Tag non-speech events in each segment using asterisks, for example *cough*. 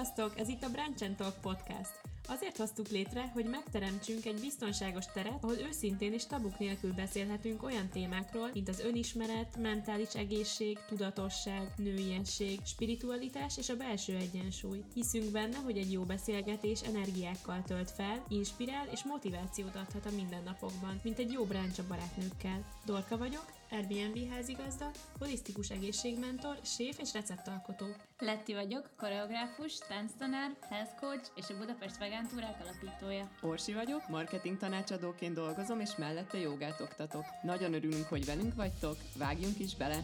Sziasztok! Ez itt a Brunch Talk Podcast. Azért hoztuk létre, hogy megteremtsünk egy biztonságos teret, ahol őszintén és tabuk nélkül beszélhetünk olyan témákról, mint az önismeret, mentális egészség, tudatosság, nőiesség, spiritualitás és a belső egyensúly. Hiszünk benne, hogy egy jó beszélgetés energiákkal tölt fel, inspirál és motivációt adhat a mindennapokban, mint egy jó bráncs a barátnőkkel. Dorka vagyok, Airbnb házigazda, holisztikus egészségmentor, séf és receptalkotó. Letti vagyok, koreográfus, tánctanár, health coach és a Budapest Vegán Túrák alapítója. Orsi vagyok, marketing tanácsadóként dolgozom, és mellette jogát oktatok. Nagyon örülünk, hogy velünk vagytok, vágjunk is bele!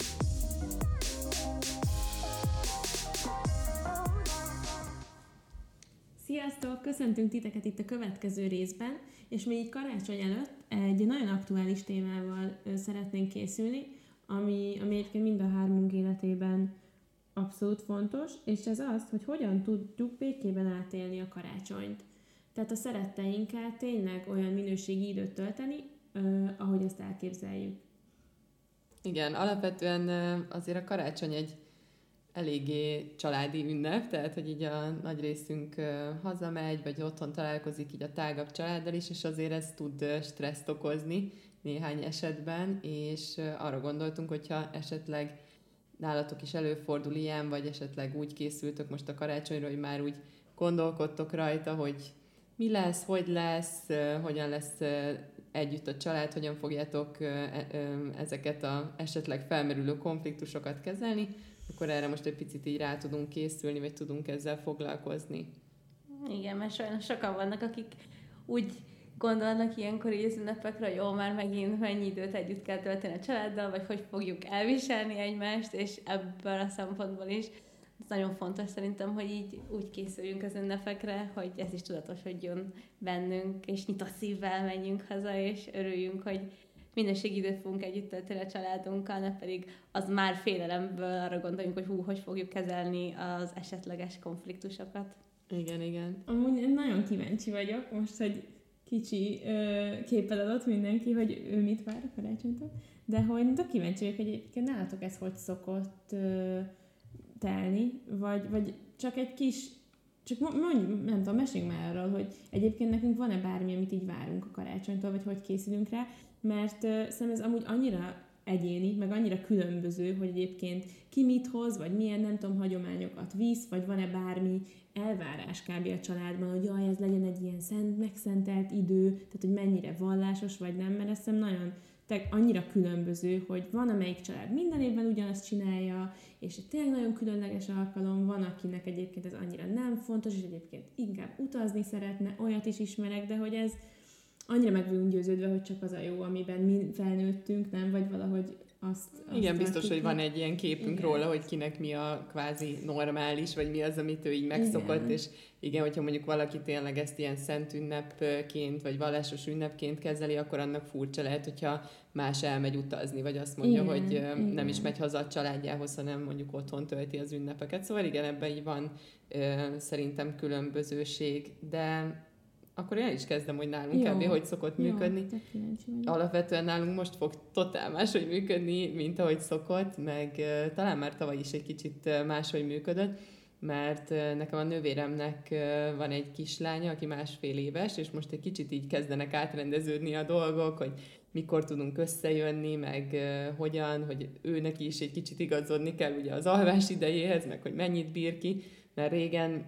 Sziasztok! Köszöntünk titeket itt a következő részben, és még így karácsony előtt egy nagyon aktuális témával szeretnénk készülni, ami, ami egyébként mind a hármunk életében abszolút fontos, és ez az, hogy hogyan tudjuk békében átélni a karácsonyt. Tehát a szeretteinkkel tényleg olyan minőségi időt tölteni, ahogy azt elképzeljük. Igen, alapvetően azért a karácsony egy eléggé családi ünnep, tehát hogy így a nagy részünk hazamegy, vagy otthon találkozik így a tágabb családdal is, és azért ez tud stresszt okozni néhány esetben, és arra gondoltunk, hogyha esetleg nálatok is előfordul ilyen, vagy esetleg úgy készültök most a karácsonyra, hogy már úgy gondolkodtok rajta, hogy mi lesz, hogy lesz, hogyan lesz együtt a család, hogyan fogjátok e, ezeket a esetleg felmerülő konfliktusokat kezelni, akkor erre most egy picit így rá tudunk készülni, vagy tudunk ezzel foglalkozni. Igen, mert sajnos sokan vannak, akik úgy gondolnak ilyenkor így az ünnepekre, hogy jó, már megint mennyi időt együtt kell tölteni a családdal, vagy hogy fogjuk elviselni egymást, és ebből a szempontból is ez nagyon fontos szerintem, hogy így úgy készüljünk az ünnepekre, hogy ez is tudatosodjon bennünk, és nyitott szívvel menjünk haza, és örüljünk, hogy minőségi időt fogunk együtt tölteni a családunkkal, ne pedig az már félelemből arra gondoljunk, hogy hú, hogy fogjuk kezelni az esetleges konfliktusokat. Igen, igen. Amúgy én nagyon kíváncsi vagyok most, hogy kicsi ö, képed adott mindenki, hogy ő mit vár a karácsonytól, de hogy tök kíváncsi vagyok, hogy egyébként nálatok ez hogy szokott ö, telni, vagy, vagy csak egy kis csak mondj, nem tudom, meséljünk már arról, hogy egyébként nekünk van-e bármi, amit így várunk a karácsonytól, vagy hogy készülünk rá, mert szerintem ez amúgy annyira egyéni, meg annyira különböző, hogy egyébként ki mit hoz, vagy milyen, nem tudom, hagyományokat visz, vagy van-e bármi elvárás kb. a családban, hogy jaj, ez legyen egy ilyen szent, megszentelt idő, tehát hogy mennyire vallásos, vagy nem, mert ezt nagyon tehát annyira különböző, hogy van, amelyik család minden évben ugyanazt csinálja, és tényleg nagyon különleges alkalom, van, akinek egyébként ez annyira nem fontos, és egyébként inkább utazni szeretne, olyat is ismerek, de hogy ez annyira meg vagyunk győződve, hogy csak az a jó, amiben mi felnőttünk, nem? Vagy valahogy azt, azt Igen, biztos, hogy van egy ilyen képünk igen. róla, hogy kinek mi a kvázi normális, vagy mi az, amit ő így megszokott, igen. és igen, hogyha mondjuk valaki tényleg ezt ilyen szent ünnepként, vagy vallásos ünnepként kezeli, akkor annak furcsa lehet, hogyha más elmegy utazni, vagy azt mondja, igen, hogy igen. nem is megy haza a családjához, hanem mondjuk otthon tölti az ünnepeket. Szóval igen, ebben így van szerintem különbözőség, de akkor én is kezdem, hogy nálunk Jó. kb. hogy szokott Jó, működni. Alapvetően nálunk most fog totál máshogy működni, mint ahogy szokott, meg uh, talán már tavaly is egy kicsit uh, máshogy működött, mert uh, nekem a nővéremnek van egy kislánya, aki másfél éves, és most egy kicsit így kezdenek átrendeződni a dolgok, hogy mikor tudunk összejönni, meg hogyan, hogy ő neki is egy kicsit igazodni kell ugye az alvás idejéhez, meg hogy mennyit bír ki, mert régen,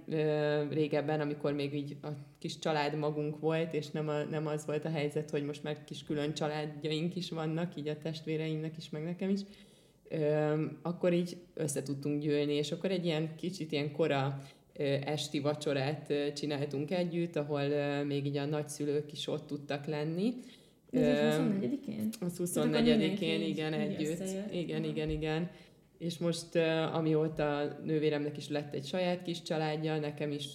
régebben, amikor még így a kis család magunk volt, és nem, a, nem az volt a helyzet, hogy most már kis külön családjaink is vannak, így a testvéreimnek is, meg nekem is, akkor így össze tudtunk gyűlni, és akkor egy ilyen kicsit ilyen kora esti vacsorát csináltunk együtt, ahol még így a nagyszülők is ott tudtak lenni. Ez az 24-én? Az 24-én, igen, együtt. Igen, igen, igen és most amióta nővéremnek is lett egy saját kis családja, nekem is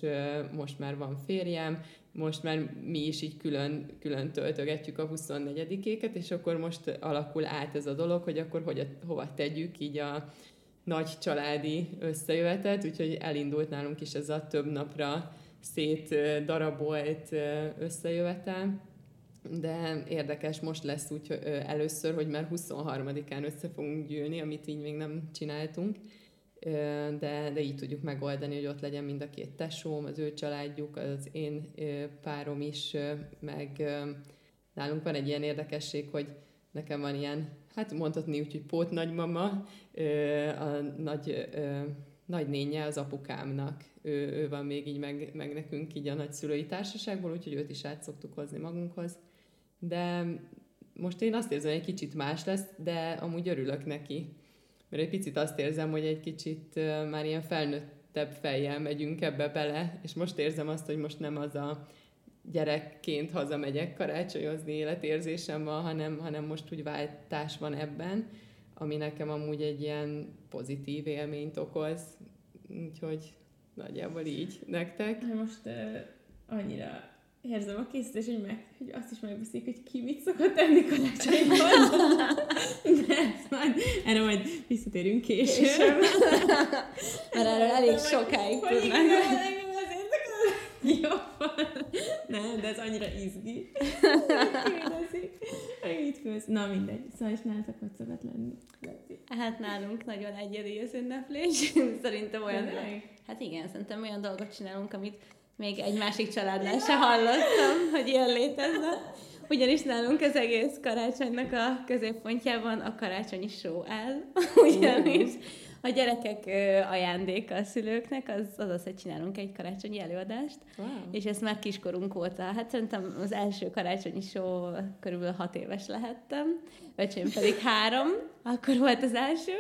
most már van férjem, most már mi is így külön, külön töltögetjük a 24-éket, és akkor most alakul át ez a dolog, hogy akkor hogy, hova tegyük így a nagy családi összejövetet, úgyhogy elindult nálunk is ez a több napra szét darabolt összejövetel de érdekes, most lesz úgy először, hogy már 23-án össze fogunk gyűlni, amit így még nem csináltunk. de, de így tudjuk megoldani, hogy ott legyen mind a két tesóm, az ő családjuk, az én párom is, meg nálunk van egy ilyen érdekesség, hogy nekem van ilyen, hát mondhatni úgy, hogy pót nagymama, a nagy, nagynénye az apukámnak, ő, ő van még így meg, meg nekünk így a nagyszülői társaságból, úgyhogy őt is át szoktuk hozni magunkhoz. De most én azt érzem, hogy egy kicsit más lesz, de amúgy örülök neki. Mert egy picit azt érzem, hogy egy kicsit már ilyen felnőttebb fejjel megyünk ebbe bele, és most érzem azt, hogy most nem az a gyerekként hazamegyek karácsonyozni életérzésem van, hanem, hanem most úgy váltás van ebben, ami nekem amúgy egy ilyen pozitív élményt okoz. Úgyhogy nagyjából így nektek. Most uh, annyira érzem a készítés, hogy, meg, hogy azt is megbeszéljük, hogy ki mit szokott tenni karácsonykor. *laughs* De majd, erre majd visszatérünk később. később. *laughs* Mert erről elég sokáig tudnánk. Jó, nem, de ez annyira izgi. Mit főz? Na mindegy. Szóval is nálatok hogy szokott lenni? Hát nálunk nagyon egyedi az ünneplés. *laughs* Szerintem olyan... Hát igen, szerintem olyan dolgot csinálunk, amit még egy másik családnál se hallottam, hogy ilyen létezne. Ugyanis nálunk az egész karácsonynak a középpontjában a karácsonyi show áll. *laughs* Ugyanis a gyerekek ajándéka a szülőknek, az, az az, hogy csinálunk egy karácsonyi előadást, wow. és ezt már kiskorunk óta. Hát szerintem az első karácsonyi show körülbelül hat éves lehettem, öcsém pedig három, akkor volt az első,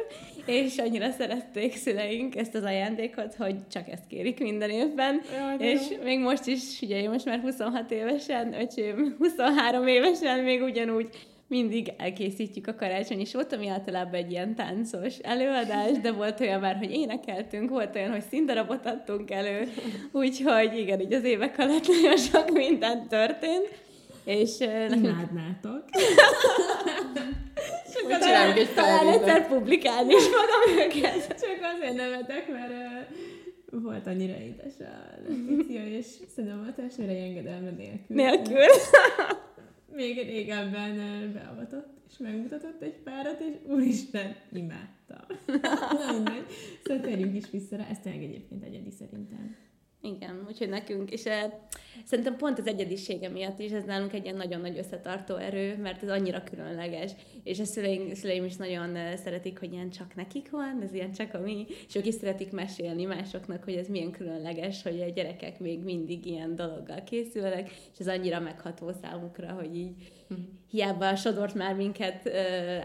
és annyira szerették szüleink ezt az ajándékot, hogy csak ezt kérik minden évben, Jaj, és jó. még most is, ugye én most már 26 évesen, öcsém 23 évesen még ugyanúgy mindig elkészítjük a karácsonyi sót, ami általában egy ilyen táncos előadás, de volt olyan már, hogy énekeltünk, volt olyan, hogy színdarabot adtunk elő, úgyhogy igen, így az évek alatt nagyon sok minden történt. És Imádnátok. Csak csináljuk egy Talán egyszer publikálni is magam őket. Csak azért nevetek, mert uh, volt annyira édes a letícia, és szerintem a testvérei engedelme nélkül. Nélkül még régebben beavatott, és megmutatott egy párat, és úristen, imádta. *laughs* Na mindegy. Szóval térjünk is vissza rá, ez tényleg egyébként egyedi szerintem. Igen, úgyhogy nekünk, és e, szerintem pont az egyedisége miatt is ez nálunk egy ilyen nagyon nagy összetartó erő, mert ez annyira különleges, és a szüleim, szüleim is nagyon eh, szeretik, hogy ilyen csak nekik van, ez ilyen csak a mi, és ők is szeretik mesélni másoknak, hogy ez milyen különleges, hogy a gyerekek még mindig ilyen dologgal készülnek, és ez annyira megható számukra, hogy így hiába sodort már minket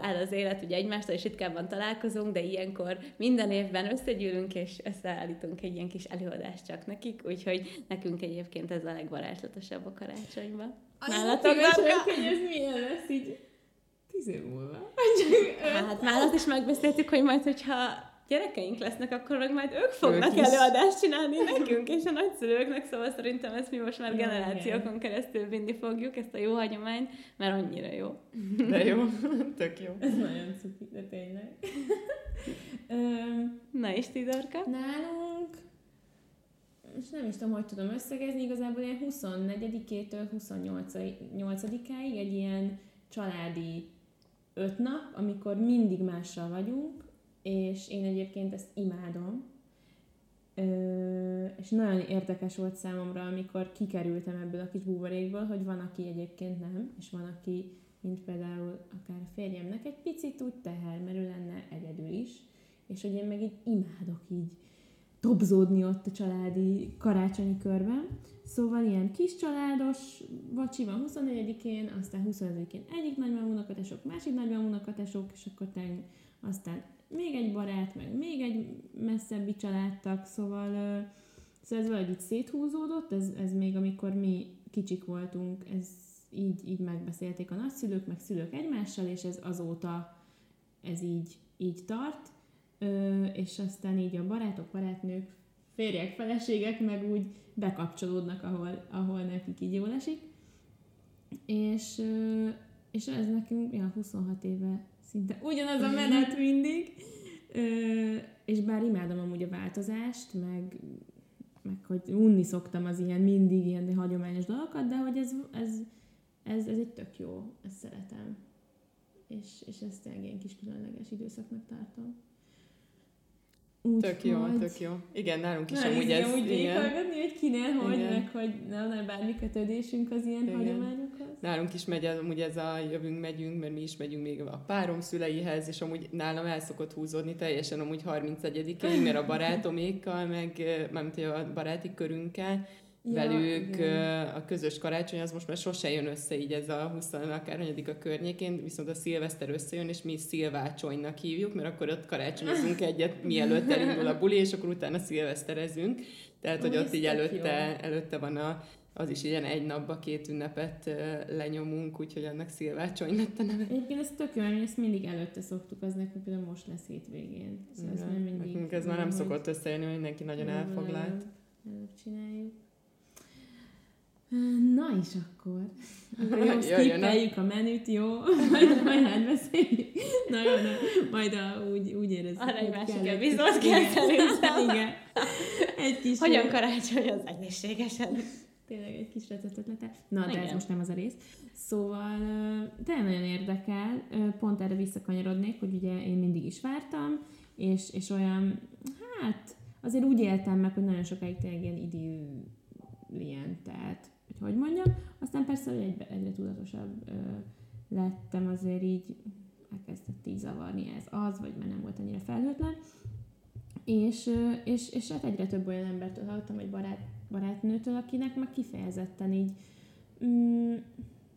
áll az élet, ugye egymástól is ritkábban találkozunk, de ilyenkor minden évben összegyűlünk, és összeállítunk egy ilyen kis előadást csak nekik, úgyhogy nekünk egyébként ez a legvarázslatosabb a karácsonyban. Nálatok hogy ez milyen lesz így tíz év múlva? Hát már azt is megbeszéltük, hogy majd, hogyha gyerekeink lesznek, akkor meg majd ők fognak ők előadást csinálni *laughs* nekünk, és a nagyszülőknek, szóval szerintem ezt mi most már generációkon keresztül vinni fogjuk, ezt a jó hagyományt, mert annyira jó. De jó, *laughs* tök jó. Ez nagyon cuki, de tényleg. *laughs* Na és Tidorka? Nálunk és nem is tudom, hogy tudom összegezni, igazából ilyen 24-től 28-áig egy ilyen családi öt nap, amikor mindig mással vagyunk, és én egyébként ezt imádom, Ö, és nagyon érdekes volt számomra, amikor kikerültem ebből a kis buborékból, hogy van, aki egyébként nem, és van, aki, mint például akár a férjemnek, egy picit úgy teher, mert ő lenne egyedül is, és hogy én meg így imádok így dobzódni ott a családi karácsonyi körben. Szóval ilyen kis családos vacsi van 24-én, aztán 25-én egyik nagymamú unokatesok, másik nagymamú unokatesok, és akkor aztán még egy barát, meg még egy messzebbi családtag, szóval, szóval ez valahogy így széthúzódott, ez, ez még amikor mi kicsik voltunk, ez így, így megbeszélték a nagyszülők, meg szülők egymással, és ez azóta ez így, így tart, és aztán így a barátok, barátnők, férjek, feleségek meg úgy bekapcsolódnak, ahol, ahol nekik így jól esik. És, és ez nekünk ja, 26 éve szinte ugyanaz a menet mindig, Ö, és bár imádom amúgy a változást, meg, meg hogy unni szoktam az ilyen mindig ilyen hagyományos dolgokat, de hogy ez, ez, ez, ez egy tök jó, ezt szeretem. És, és ezt tényleg ilyen kis különleges időszaknak tartom. Úgy Tök jó, hogy- tök jó. Igen, nálunk is Na, amúgy ez... úgy igen. hogy kinél, hogy, Igen. meg hogy nem, nem bármi kötődésünk az ilyen Igen. hagyományokhoz. Nálunk is megy amúgy ez a jövünk, megyünk, mert mi is megyünk még a párom szüleihez, és amúgy nálam el szokott húzódni teljesen amúgy 31-ig, mert a barátomékkal, meg mármint a baráti körünkkel, Ja, velük igen. a közös karácsony az most már sose jön össze így ez a 20 akárhanyadik a környékén, viszont a szilveszter összejön, és mi szilvácsonynak hívjuk, mert akkor ott karácsonyozunk egyet, mielőtt elindul a buli, és akkor utána szilveszterezünk. Tehát, hogy Ó, ott így előtte, előtte van a, az is ilyen egy napba két ünnepet lenyomunk, úgyhogy annak szilvácsony lett a neve. Egyébként ez tök jó, mert ezt mindig előtte szoktuk, az nekünk például most lesz hétvégén. Szóval ez már Igen. mindig... Nekünk ez már nem szokott összejönni, hogy mindenki nagyon elfoglalt. előbb- Előbb csináljuk. Na és akkor. *laughs* Akkor jó, skippeljük a menüt, jó? *laughs* Majd, majd átbeszéljük. Na jó, na, majd a, úgy, úgy érezzük. Arra egy hogy másik epizód kis- kell igen. *laughs* Igen. Egy kis... Hogyan karácsony az egészségesen? Tényleg egy kis ötlete. Na, de ez most nem az a rész. Szóval tényleg nagyon érdekel, pont erre visszakanyarodnék, hogy ugye én mindig is vártam, és, és olyan, hát azért úgy éltem meg, hogy nagyon sokáig tényleg ilyen idillien, tehát, hogy hogy mondjam. Aztán persze, hogy egyre, egyre tudatosabb ö, lettem, azért így elkezdett így zavarni ez az, vagy már nem volt annyira felhőtlen. És, és, és hát egyre több olyan embertől hallottam, vagy barát, barátnőtől, akinek meg kifejezetten így mm,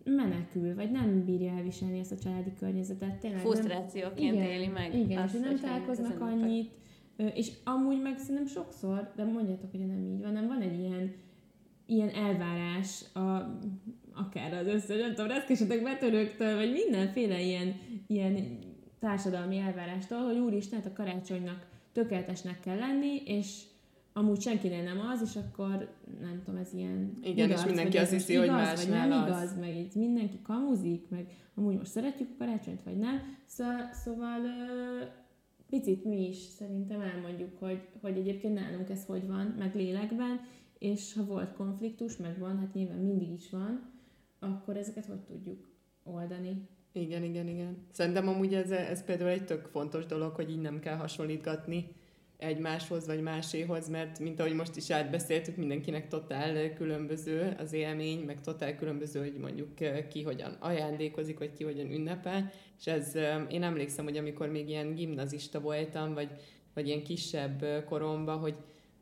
menekül, vagy nem bírja elviselni ezt a családi környezetet. Tényleg nem, Frusztrációként igen, éli meg. Igen, azt, és nem találkoznak annyit, és amúgy meg szerintem sokszor, de mondjátok, hogy nem így van, nem van egy ilyen, ilyen elvárás, a, akár az összes, nem tudom, reszkesetek betörőktől, vagy mindenféle ilyen, ilyen társadalmi elvárástól, hogy úristen, hát a karácsonynak tökéletesnek kell lenni, és amúgy senkinél nem az, és akkor nem tudom, ez ilyen Igen, és mindenki azt hiszi, hogy igaz, vagy nem az. igaz, meg így mindenki kamuzik, meg amúgy most szeretjük a karácsonyt, vagy nem. Szóval, szóval picit mi is szerintem elmondjuk, hogy, hogy egyébként nálunk ez hogy van, meg lélekben, és ha volt konfliktus, meg van, hát nyilván mindig is van, akkor ezeket hogy tudjuk oldani. Igen, igen, igen. Szerintem amúgy ez, ez például egy tök fontos dolog, hogy így nem kell hasonlítgatni egymáshoz vagy máséhoz, mert mint ahogy most is átbeszéltük, mindenkinek totál különböző az élmény, meg totál különböző, hogy mondjuk eh, ki hogyan ajándékozik, vagy ki hogyan ünnepel, és ez, eh, én emlékszem, hogy amikor még ilyen gimnazista voltam, vagy, vagy ilyen kisebb eh, koromban, hogy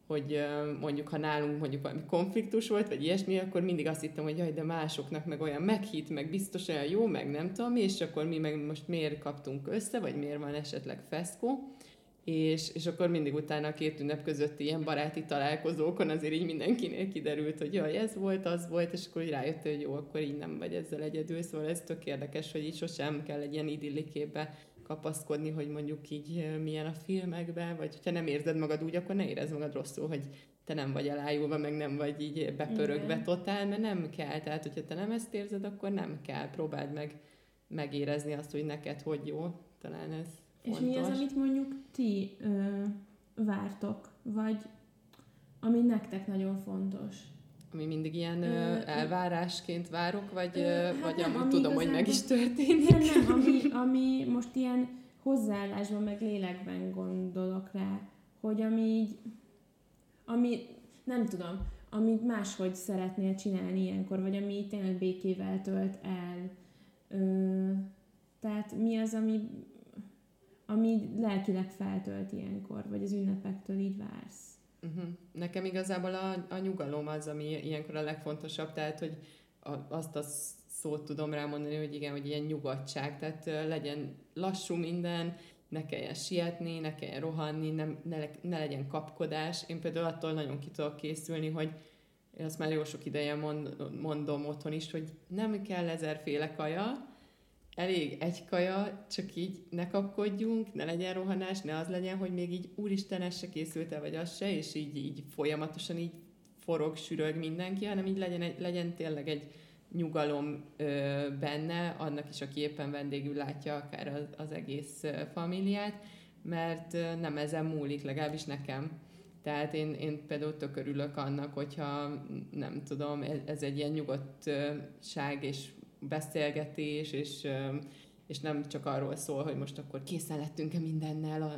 hogy mondjuk, ha nálunk mondjuk valami konfliktus volt, vagy ilyesmi, akkor mindig azt hittem, hogy jaj, de másoknak meg olyan meghit, meg biztos olyan jó, meg nem tudom, és akkor mi meg most miért kaptunk össze, vagy miért van esetleg feszkó, és, és akkor mindig utána a két ünnep közötti ilyen baráti találkozókon azért így mindenkinél kiderült, hogy jaj, ez volt, az volt, és akkor így rájött, hogy jó, akkor így nem vagy ezzel egyedül, szóval ez tök érdekes, hogy így sosem kell egy ilyen idillikébe kapaszkodni, hogy mondjuk így milyen a filmekben, vagy hogyha nem érzed magad úgy, akkor ne érezd magad rosszul, hogy te nem vagy elájulva, meg nem vagy így bepörögve Igen. totál, mert nem kell. Tehát, hogyha te nem ezt érzed, akkor nem kell. Próbáld meg megérezni azt, hogy neked hogy jó. Talán ez És mi az, amit mondjuk ti ö, vártok, vagy ami nektek nagyon fontos? Ami mindig ilyen Ö, ö, elvárásként várok, vagy, Ö, hát vagy nem, amúgy ami tudom, hogy meg is történik. Nem, nem, *laughs* ami, ami most ilyen hozzáállásban, meg lélekben gondolok rá, hogy ami így, ami, nem tudom, amit máshogy szeretnél csinálni ilyenkor, vagy ami tényleg békével tölt el. Ö, tehát mi az, ami, ami lelkileg feltölt ilyenkor, vagy az ünnepektől így vársz? Uh-huh. Nekem igazából a, a nyugalom az, ami ilyenkor a legfontosabb, tehát, hogy a, azt a szót tudom rámondani, hogy igen, hogy ilyen nyugodtság, tehát ö, legyen lassú minden, ne kelljen sietni, ne kelljen rohanni, nem, ne, ne legyen kapkodás. Én például attól nagyon ki tudok készülni, hogy én azt már jó sok ideje mond, mondom otthon is, hogy nem kell ezerféle kaja, elég egy kaja, csak így ne kapkodjunk, ne legyen rohanás, ne az legyen, hogy még így úristen, ez se készült el, vagy az se, és így, így folyamatosan így forog, sürög mindenki, hanem így legyen, egy, legyen tényleg egy nyugalom ö, benne, annak is, aki éppen vendégül látja akár az, az egész ö, familiát, mert ö, nem ezen múlik, legalábbis nekem. Tehát én, én például tök örülök annak, hogyha nem tudom, ez, ez egy ilyen nyugodtság és beszélgetés, és és nem csak arról szól, hogy most akkor készen lettünk-e mindennel a,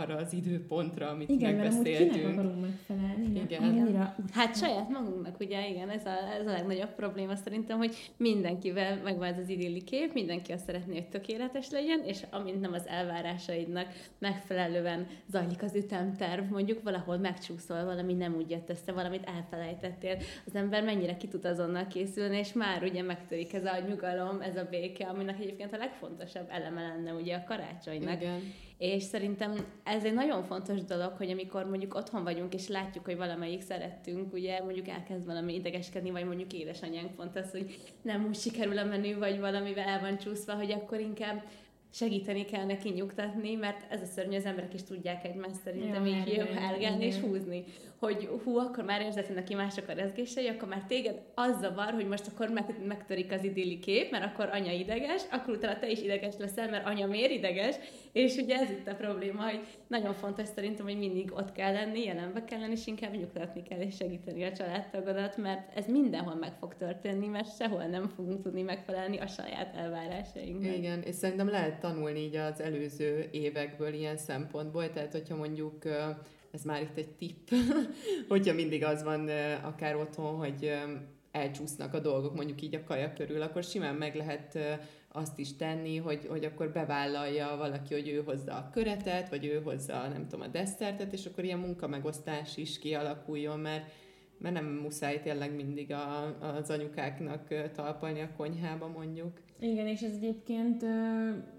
arra az időpontra, amit igen, megbeszéltünk. Igen, mert akarunk megfelelni. Igen. Annyira hát saját magunknak, ugye, igen, ez a, ez a legnagyobb probléma szerintem, hogy mindenkivel megvan ez az idilli kép, mindenki azt szeretné, hogy tökéletes legyen, és amint nem az elvárásaidnak megfelelően zajlik az ütemterv, mondjuk valahol megcsúszol, valami nem úgy jött össze, valamit elfelejtettél, az ember mennyire ki tud azonnal készülni, és már ugye megtörik ez a nyugalom, ez a béke, aminek egyébként a legfontosabb legfontosabb eleme lenne ugye a karácsonynak. Igen. És szerintem ez egy nagyon fontos dolog, hogy amikor mondjuk otthon vagyunk, és látjuk, hogy valamelyik szerettünk, ugye mondjuk elkezd valami idegeskedni, vagy mondjuk édesanyánk pont az, hogy nem úgy sikerül a menü, vagy valamivel el van csúszva, hogy akkor inkább segíteni kell neki nyugtatni, mert ez a szörnyű, az emberek is tudják egymást szerintem ja, így hárgálni és húzni. Hogy hú, akkor már érzed, hogy neki mások a rezgései, akkor már téged az zavar, hogy most akkor meg, megtörik az idilli kép, mert akkor anya ideges, akkor utána te is ideges leszel, mert anya miért ideges, és ugye ez itt a probléma, hogy nagyon fontos szerintem, hogy mindig ott kell lenni, jelenbe kell lenni, és inkább nyugtatni kell, és segíteni a családtagodat, mert ez mindenhol meg fog történni, mert sehol nem fogunk tudni megfelelni a saját elvárásainknak. Igen, és szerintem lehet tanulni így az előző évekből ilyen szempontból, tehát hogyha mondjuk ez már itt egy tipp, *laughs* hogyha mindig az van akár otthon, hogy elcsúsznak a dolgok, mondjuk így a kaja körül, akkor simán meg lehet azt is tenni, hogy, hogy akkor bevállalja valaki, hogy ő hozza a köretet, vagy ő hozza, nem tudom, a desszertet, és akkor ilyen munkamegosztás is kialakuljon, mert mert nem muszáj tényleg mindig a, az anyukáknak talpalni a konyhába mondjuk. Igen, és ez egyébként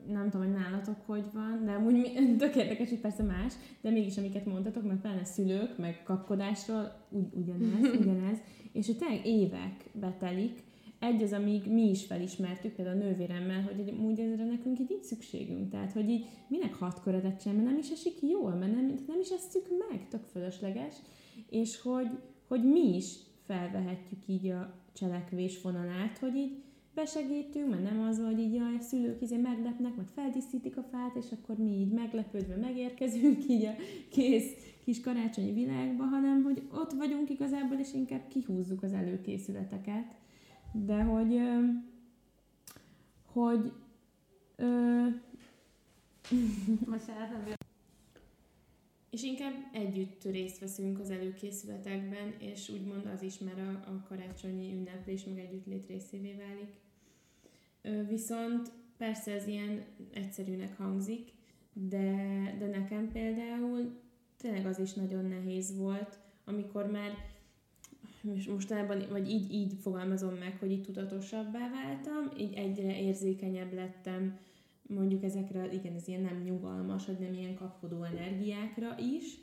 nem tudom, hogy nálatok hogy van, de amúgy *laughs* tök érdekes, hogy persze más, de mégis amiket mondtatok, mert pláne szülők, meg kapkodásról ugy, ugyanez, *laughs* ugyanez, és hogy tényleg évek betelik, egy az, amíg mi is felismertük, például a nővéremmel, hogy amúgy ezre nekünk így, így szükségünk. Tehát, hogy így minek hat köretet sem, mert nem is esik jól, mert nem, nem is eszük meg, tök fölösleges, és hogy, hogy mi is felvehetjük így a cselekvés vonalát, hogy így besegítünk, mert nem az, hogy így a szülők izé meglepnek, majd feldíszítik a fát, és akkor mi így meglepődve megérkezünk így a kész kis karácsonyi világba, hanem hogy ott vagyunk igazából, és inkább kihúzzuk az előkészületeket. De hogy, hogy ö, *laughs* és inkább együtt részt veszünk az előkészületekben, és úgymond az is, mert a, a karácsonyi ünneplés meg együttlét részévé válik. Ö, viszont persze ez ilyen egyszerűnek hangzik, de, de nekem például tényleg az is nagyon nehéz volt, amikor már mostanában, vagy így, így fogalmazom meg, hogy így tudatosabbá váltam, így egyre érzékenyebb lettem mondjuk ezekre, igen, ez ilyen nem nyugalmas, vagy nem ilyen kapkodó energiákra is,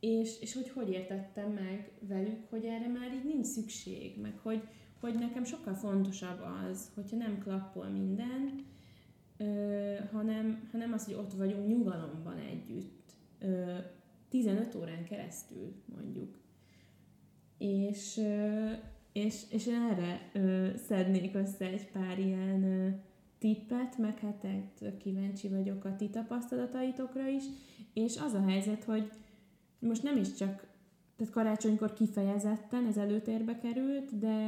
és, és hogy hogy értettem meg velük, hogy erre már így nincs szükség, meg hogy, hogy nekem sokkal fontosabb az, hogyha nem klappol minden, ö, hanem, hanem az, hogy ott vagyunk nyugalomban együtt, ö, 15 órán keresztül mondjuk. És, és, és erre ö, szednék össze egy pár ilyen tippet, meg hát kíváncsi vagyok a ti tapasztalataitokra is, és az a helyzet, hogy most nem is csak, tehát karácsonykor kifejezetten ez előtérbe került, de,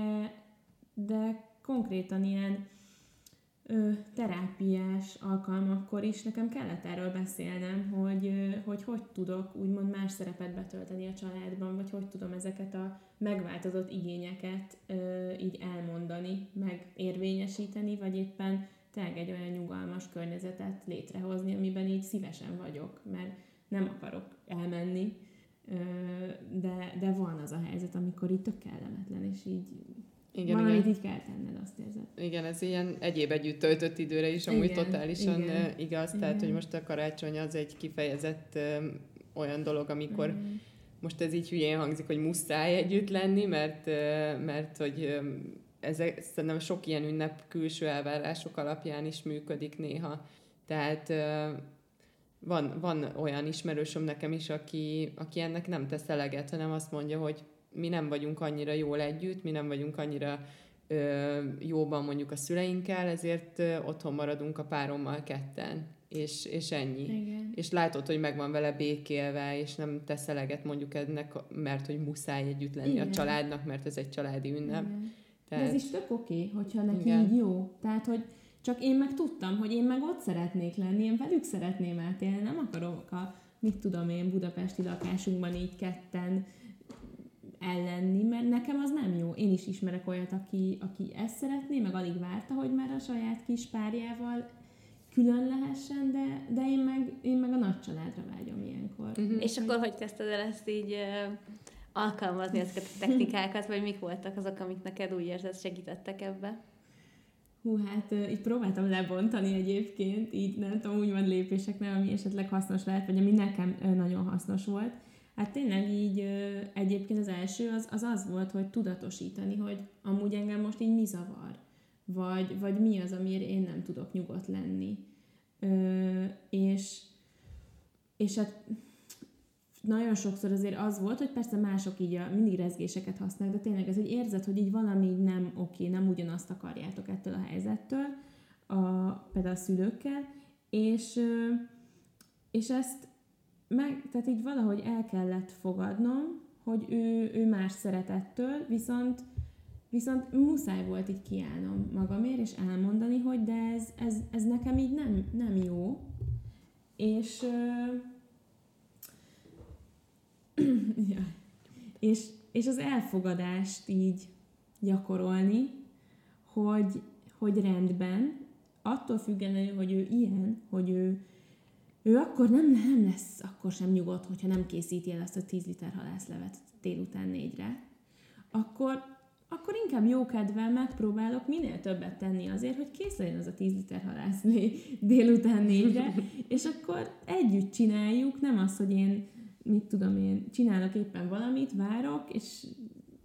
de konkrétan ilyen ö, terápiás alkalmakkor is nekem kellett erről beszélnem, hogy, ö, hogy hogy tudok úgymond más szerepet betölteni a családban, vagy hogy tudom ezeket a megváltozott igényeket ö, így elmondani, meg érvényesíteni, vagy éppen tényleg egy olyan nyugalmas környezetet létrehozni, amiben így szívesen vagyok, mert nem akarok elmenni, de, de van az a helyzet, amikor így tök kellemetlen, és így igen, valamit igen. így kell tenned, azt érzed. Igen, ez ilyen egyéb együtt töltött időre is amúgy igen, totálisan igen, igaz, igen. tehát hogy most a karácsony az egy kifejezett olyan dolog, amikor igen. most ez így hülyén hangzik, hogy muszáj együtt lenni, mert, mert hogy ezek, szerintem sok ilyen ünnep külső elvárások alapján is működik néha. Tehát van, van olyan ismerősöm nekem is, aki, aki ennek nem tesz eleget, hanem azt mondja, hogy mi nem vagyunk annyira jól együtt, mi nem vagyunk annyira ö, jóban mondjuk a szüleinkkel, ezért ö, otthon maradunk a párommal ketten. És, és ennyi. Igen. És látod, hogy meg van vele békélve, és nem tesz eleget mondjuk ennek, mert hogy muszáj együtt lenni Igen. a családnak, mert ez egy családi ünnep. Igen. Tehát... De ez is tök oké, hogyha neki Igen. így jó. Tehát, hogy Csak én meg tudtam, hogy én meg ott szeretnék lenni, én velük szeretném átélni, nem akarok a, mit tudom én, budapesti lakásunkban így ketten ellenni, mert nekem az nem jó. Én is ismerek olyat, aki, aki ezt szeretné, meg alig várta, hogy már a saját kis párjával külön lehessen, de, de én, meg, én meg a nagy családra vágyom ilyenkor. Uh-huh. És akkor hogy kezdted el ezt így uh, alkalmazni, ezeket a technikákat, vagy mik voltak azok, amik neked úgy érzed segítettek ebbe? Hú, hát uh, így próbáltam lebontani egyébként, így nem tudom, úgy van lépéseknél, ami esetleg hasznos lehet, vagy ami nekem uh, nagyon hasznos volt. Hát tényleg így egyébként az első az, az az volt, hogy tudatosítani, hogy amúgy engem most így mi zavar vagy, vagy mi az, amiért én nem tudok nyugodt lenni. Ö, és, és hát nagyon sokszor azért az volt, hogy persze mások így a, mindig rezgéseket használnak, de tényleg ez egy érzet, hogy így valami nem oké, nem ugyanazt akarjátok ettől a helyzettől, a, például a szülőkkel, és, és ezt meg, tehát így valahogy el kellett fogadnom, hogy ő, ő más szeretettől, viszont Viszont muszáj volt így kiállnom magamért, és elmondani, hogy de ez, ez, ez nekem így nem, nem jó. És, *clears throat* ja. és, és az elfogadást így gyakorolni, hogy, hogy rendben, attól függetlenül, hogy ő ilyen, hogy ő, ő akkor nem, nem lesz akkor sem nyugodt, hogyha nem készíti el azt a 10 liter halászlevet délután négyre, akkor akkor inkább jókedvel megpróbálok minél többet tenni azért, hogy kész legyen az a 10 liter halászni délután négyre, és akkor együtt csináljuk, nem az, hogy én, mit tudom én, csinálok éppen valamit, várok, és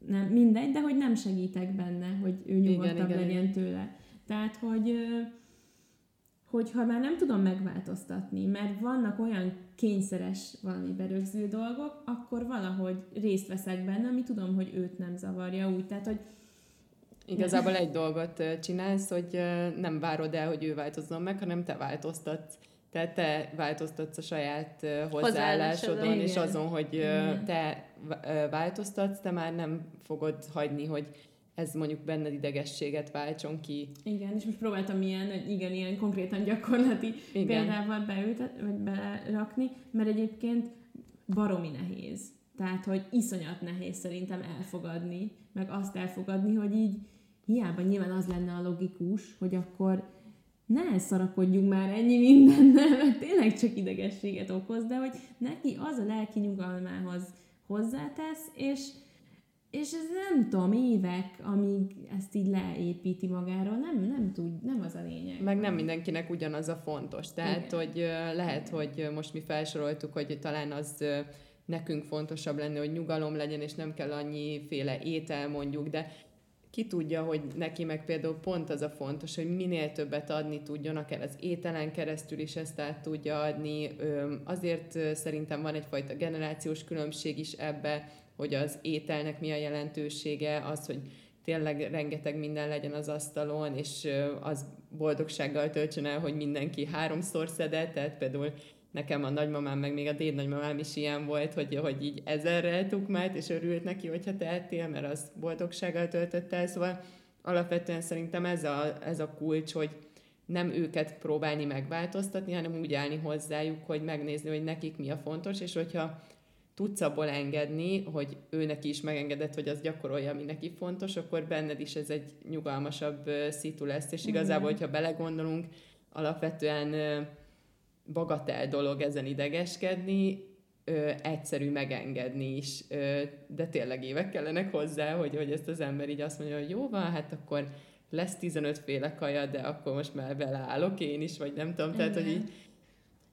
nem, mindegy, de hogy nem segítek benne, hogy ő nyugodtabb igen, legyen igen. tőle. Tehát, hogy hogyha már nem tudom megváltoztatni, mert vannak olyan kényszeres valami berögző dolgok, akkor valahogy részt veszek benne, ami tudom, hogy őt nem zavarja úgy. Tehát, hogy Igazából egy dolgot csinálsz, hogy nem várod el, hogy ő változzon meg, hanem te változtatsz. Tehát te változtatsz a saját hozzáállásodon, és azon, hogy te változtatsz, te már nem fogod hagyni, hogy ez mondjuk benned idegességet váltson ki. Igen, és most próbáltam ilyen, igen, ilyen konkrétan gyakorlati igen. példával beültet, vagy berakni, mert egyébként baromi nehéz. Tehát, hogy iszonyat nehéz szerintem elfogadni, meg azt elfogadni, hogy így hiába nyilván az lenne a logikus, hogy akkor ne szarakodjunk már ennyi mindennel, *laughs* mert tényleg csak idegességet okoz, de hogy neki az a lelki nyugalmához hozzátesz, és és ez nem tudom, évek, amíg ezt így leépíti magáról, nem, nem tud, nem az a lényeg. Meg nem mindenkinek ugyanaz a fontos. Tehát, Igen. hogy lehet, hogy most mi felsoroltuk, hogy talán az nekünk fontosabb lenne, hogy nyugalom legyen, és nem kell annyiféle étel mondjuk, de ki tudja, hogy neki meg például pont az a fontos, hogy minél többet adni tudjon, akár az ételen keresztül is ezt át tudja adni. Azért szerintem van egyfajta generációs különbség is ebbe, hogy az ételnek mi a jelentősége, az, hogy tényleg rengeteg minden legyen az asztalon, és az boldogsággal töltsön el, hogy mindenki háromszor szedett, tehát például nekem a nagymamám, meg még a déd nagymamám is ilyen volt, hogy, hogy így ezerrel tukmált, és örült neki, hogyha tehettél, mert az boldogsággal töltött el, szóval alapvetően szerintem ez a, ez a kulcs, hogy nem őket próbálni megváltoztatni, hanem úgy állni hozzájuk, hogy megnézni, hogy nekik mi a fontos, és hogyha tudsz abból engedni, hogy ő neki is megengedett, hogy az gyakorolja, ami neki fontos, akkor benned is ez egy nyugalmasabb szitu lesz, és igazából, hogyha belegondolunk, alapvetően bagatel dolog ezen idegeskedni, ö, egyszerű megengedni is, ö, de tényleg évek kellenek hozzá, hogy, hogy ezt az ember így azt mondja, hogy jó van, hát akkor lesz 15 féle kaja, de akkor most már beleállok én is, vagy nem tudom, tehát, hogy így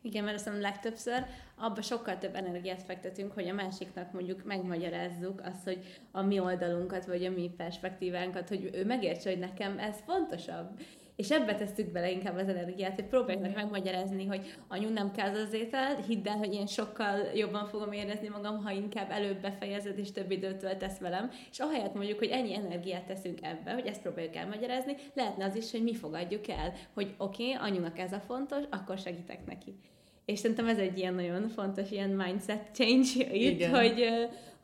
igen, mert azt hiszem legtöbbször abba sokkal több energiát fektetünk, hogy a másiknak mondjuk megmagyarázzuk azt, hogy a mi oldalunkat, vagy a mi perspektívánkat, hogy ő megértse, hogy nekem ez fontosabb. És ebbe tesszük bele inkább az energiát, hogy próbáljuk meg megmagyarázni, hogy anyu nem kell az étel, hidd el, hogy én sokkal jobban fogom érezni magam, ha inkább előbb befejezed és több időt töltesz velem. És ahelyett mondjuk, hogy ennyi energiát teszünk ebbe, hogy ezt próbáljuk elmagyarázni, lehetne az is, hogy mi fogadjuk el, hogy oké, okay, anyunak ez a fontos, akkor segítek neki. És szerintem ez egy ilyen nagyon fontos ilyen mindset change itt, hogy,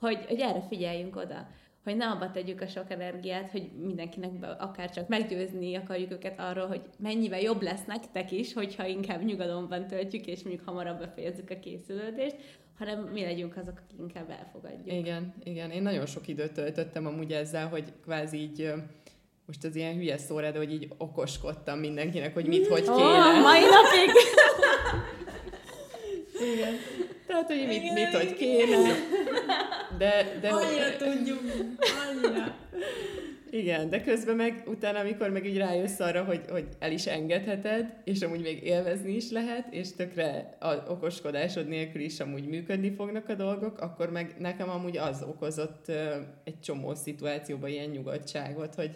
hogy, hogy erre figyeljünk oda hogy ne abba tegyük a sok energiát, hogy mindenkinek be, akár csak meggyőzni akarjuk őket arról, hogy mennyivel jobb lesz nektek is, hogyha inkább nyugalomban töltjük, és mondjuk hamarabb befejezzük a készülődést, hanem mi legyünk azok, akik inkább elfogadjuk. Igen, igen. Én nagyon sok időt töltöttem amúgy ezzel, hogy kvázi így most az ilyen hülye szóra, de hogy így okoskodtam mindenkinek, hogy mit, hogy kéne. Oh, mai napig! Igen. Tehát, hogy mit, igen, mit, hogy kéne. *laughs* De, de annyira hogy... tudjuk, annyira. Igen, de közben meg utána, amikor meg így rájössz arra, hogy, hogy el is engedheted, és amúgy még élvezni is lehet, és tökre a okoskodásod nélkül is amúgy működni fognak a dolgok, akkor meg nekem amúgy az okozott egy csomó szituációban ilyen nyugodtságot, hogy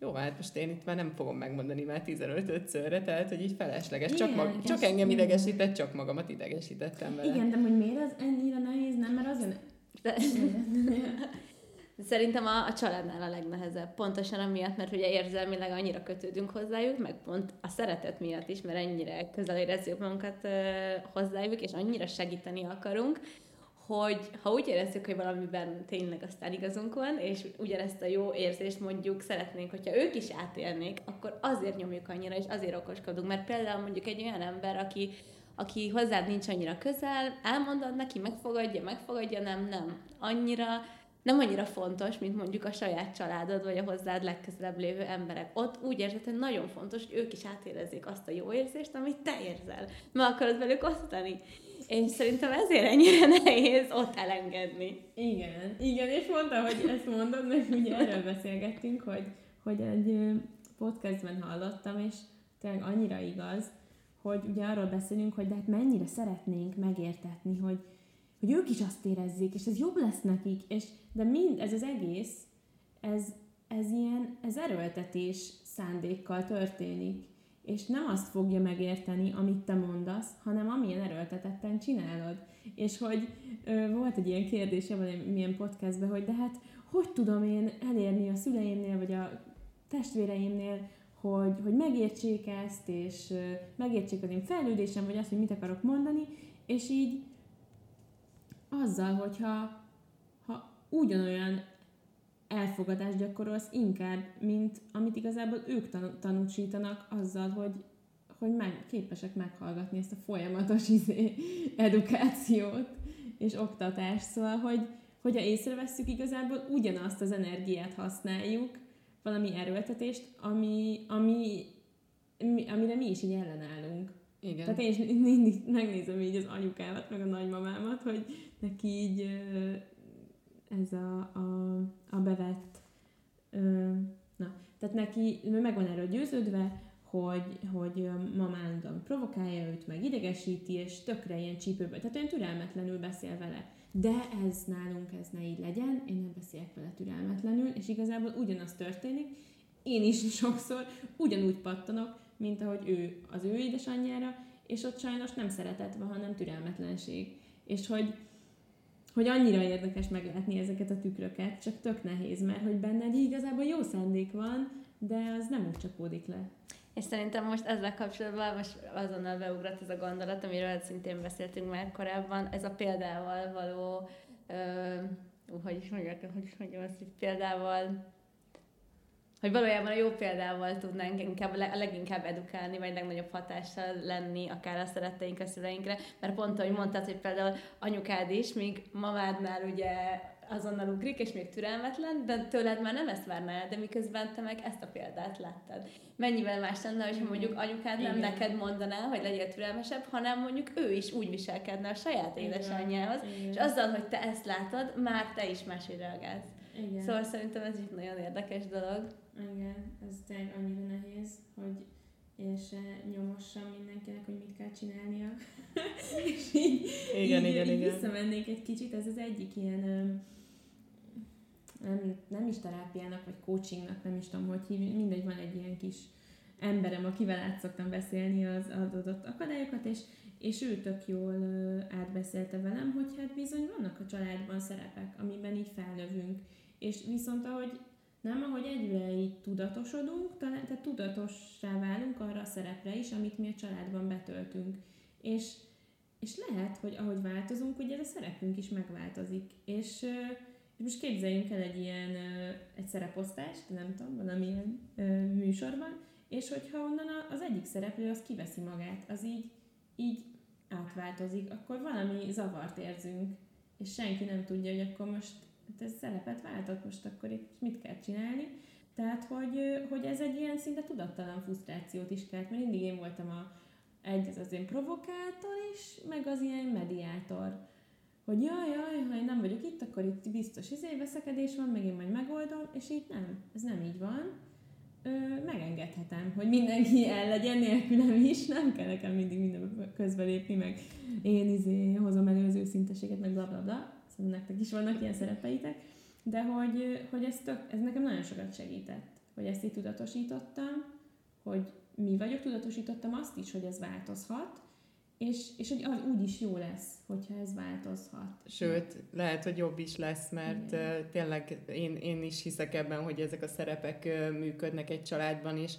jó, hát most én itt már nem fogom megmondani már 15-szörre, tehát hogy így felesleges. Csak, mag, csak engem idegesített, csak magamat idegesítettem vele. Igen, de hogy miért az ennyire nehéz? Nem, mert azért... De... Szerintem a, a családnál a legnehezebb. Pontosan amiatt, mert ugye érzelmileg annyira kötődünk hozzájuk, meg pont a szeretet miatt is, mert ennyire közel érezzük magunkat uh, hozzájuk, és annyira segíteni akarunk, hogy ha úgy érezzük, hogy valamiben tényleg aztán igazunk van, és ugyanezt a jó érzést mondjuk szeretnénk, hogyha ők is átélnék, akkor azért nyomjuk annyira, és azért okoskodunk. Mert például mondjuk egy olyan ember, aki, aki hozzád nincs annyira közel, elmondod neki, megfogadja, megfogadja, nem, nem. Annyira nem annyira fontos, mint mondjuk a saját családod, vagy a hozzád legközelebb lévő emberek. Ott úgy érzed, hogy nagyon fontos, hogy ők is átérezzék azt a jó érzést, amit te érzel. Meg akarod velük osztani. Én szerintem ezért ennyire *laughs* nehéz ott elengedni. Igen, igen, és mondta, hogy ezt mondod, mert ugye erről beszélgettünk, hogy, hogy egy podcastben hallottam, és tényleg annyira igaz, hogy ugye arról beszélünk, hogy de hát mennyire szeretnénk megértetni, hogy, hogy ők is azt érezzék, és ez jobb lesz nekik, és de mind, ez az egész, ez, ez ilyen, ez erőltetés szándékkal történik és nem azt fogja megérteni, amit te mondasz, hanem amilyen erőltetetten csinálod. És hogy ö, volt egy ilyen kérdése milyen podcastben, hogy de hát hogy tudom én elérni a szüleimnél, vagy a testvéreimnél, hogy, hogy megértsék ezt, és megértsék az én fejlődésem, vagy azt, hogy mit akarok mondani, és így azzal, hogyha ha ugyanolyan elfogadást gyakorolsz inkább, mint amit igazából ők tan- tanúsítanak azzal, hogy, hogy meg, képesek meghallgatni ezt a folyamatos izé, edukációt és oktatást. Szóval, hogy, hogyha észrevesszük, igazából ugyanazt az energiát használjuk, valami erőltetést, ami, ami, amire mi is így ellenállunk. Igen. Tehát én is mindig megnézem így az anyukámat, meg a nagymamámat, hogy neki így ez a, a, a bevett, na, tehát neki meg van erről győződve, hogy, hogy mama állandóan provokálja őt, meg idegesíti, és tökre ilyen csípőben, tehát olyan türelmetlenül beszél vele. De ez nálunk, ez ne így legyen, én nem beszélek vele türelmetlenül, és igazából ugyanaz történik, én is *laughs* sokszor ugyanúgy pattanok, mint ahogy ő az ő édesanyjára, és ott sajnos nem szeretet van, hanem türelmetlenség. És hogy hogy annyira érdekes meglátni ezeket a tükröket, csak tök nehéz, mert hogy benned igazából jó szándék van, de az nem úgy csapódik le. És szerintem most ezzel kapcsolatban most azonnal beugrott ez a gondolat, amiről szintén beszéltünk már korábban, ez a példával való, ö, hogy is mondják, hogy is mondjam azt, hogy példával hogy valójában a jó példával tudnánk inkább, a leginkább edukálni, vagy legnagyobb hatással lenni akár a szeretteink, a szüleinkre, mert pont, ahogy mondtad, hogy például anyukád is, míg mamádnál ugye azonnal ugrik, és még türelmetlen, de tőled már nem ezt várná de miközben te meg ezt a példát láttad. Mennyivel más lenne, hogyha mondjuk anyukád nem Igen. neked mondaná, hogy legyél türelmesebb, hanem mondjuk ő is úgy viselkedne a saját édesanyjához, és azzal, hogy te ezt látod, már te is máshogy reagálsz. Igen. Szóval szerintem ez egy nagyon érdekes dolog. Igen, ez tényleg annyira nehéz, hogy én se nyomossam mindenkinek, hogy mit kell csinálnia. *laughs* és így, igen, így, igen, így igen. visszamennék egy kicsit, ez az egyik ilyen nem, nem is terápiának, vagy coachingnak, nem is tudom, hogy hívni, mindegy, van egy ilyen kis emberem, akivel át szoktam beszélni az adott akadályokat, és, és ő tök jól átbeszélte velem, hogy hát bizony vannak a családban szerepek, amiben így felnövünk, és viszont ahogy nem, ahogy egyre így tudatosodunk, talán tehát tudatossá válunk arra a szerepre is, amit mi a családban betöltünk. És, és lehet, hogy ahogy változunk, ugye ez a szerepünk is megváltozik. És, És most képzeljünk el egy ilyen, egy szereposztást, nem tudom, valamilyen műsorban, és hogyha onnan az egyik szereplő az kiveszi magát, az így, így átváltozik, akkor valami zavart érzünk, és senki nem tudja, hogy akkor most hát ez szerepet váltott, most akkor itt mit kell csinálni. Tehát, hogy, hogy ez egy ilyen szinte tudattalan frusztrációt is kelt, mert mindig én voltam a, egy az az én provokátor is, meg az ilyen mediátor. Hogy jaj, jaj, ha én nem vagyok itt, akkor itt biztos izé veszekedés van, meg én majd megoldom, és így nem, ez nem így van. Ö, megengedhetem, hogy mindenki el legyen nélkülem is, nem kell nekem mindig minden közbelépni, meg én izé hozom elő az őszinteséget, meg bla bla bla. Szóval nektek is vannak ilyen szerepeitek, de hogy, hogy ez, tök, ez nekem nagyon sokat segített, hogy ezt így tudatosítottam, hogy mi vagyok, tudatosítottam azt is, hogy ez változhat, és, és hogy az úgy is jó lesz, hogyha ez változhat. Sőt, lehet, hogy jobb is lesz, mert Igen. tényleg én, én is hiszek ebben, hogy ezek a szerepek működnek egy családban, és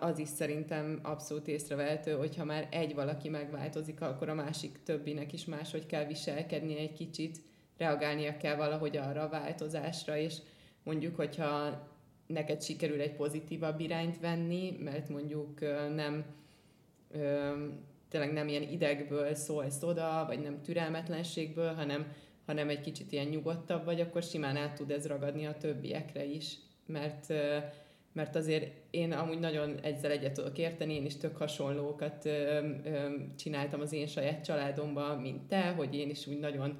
az is szerintem abszolút észrevehető, hogyha már egy valaki megváltozik, akkor a másik többinek is máshogy kell viselkedni egy kicsit, reagálnia kell valahogy arra a változásra, és mondjuk, hogyha neked sikerül egy pozitívabb irányt venni, mert mondjuk nem tényleg nem ilyen idegből szólsz oda, vagy nem türelmetlenségből, hanem, hanem egy kicsit ilyen nyugodtabb vagy, akkor simán át tud ez ragadni a többiekre is. Mert, mert azért én amúgy nagyon egyszer egyet tudok érteni, én is tök hasonlókat csináltam az én saját családomban, mint te, hogy én is úgy nagyon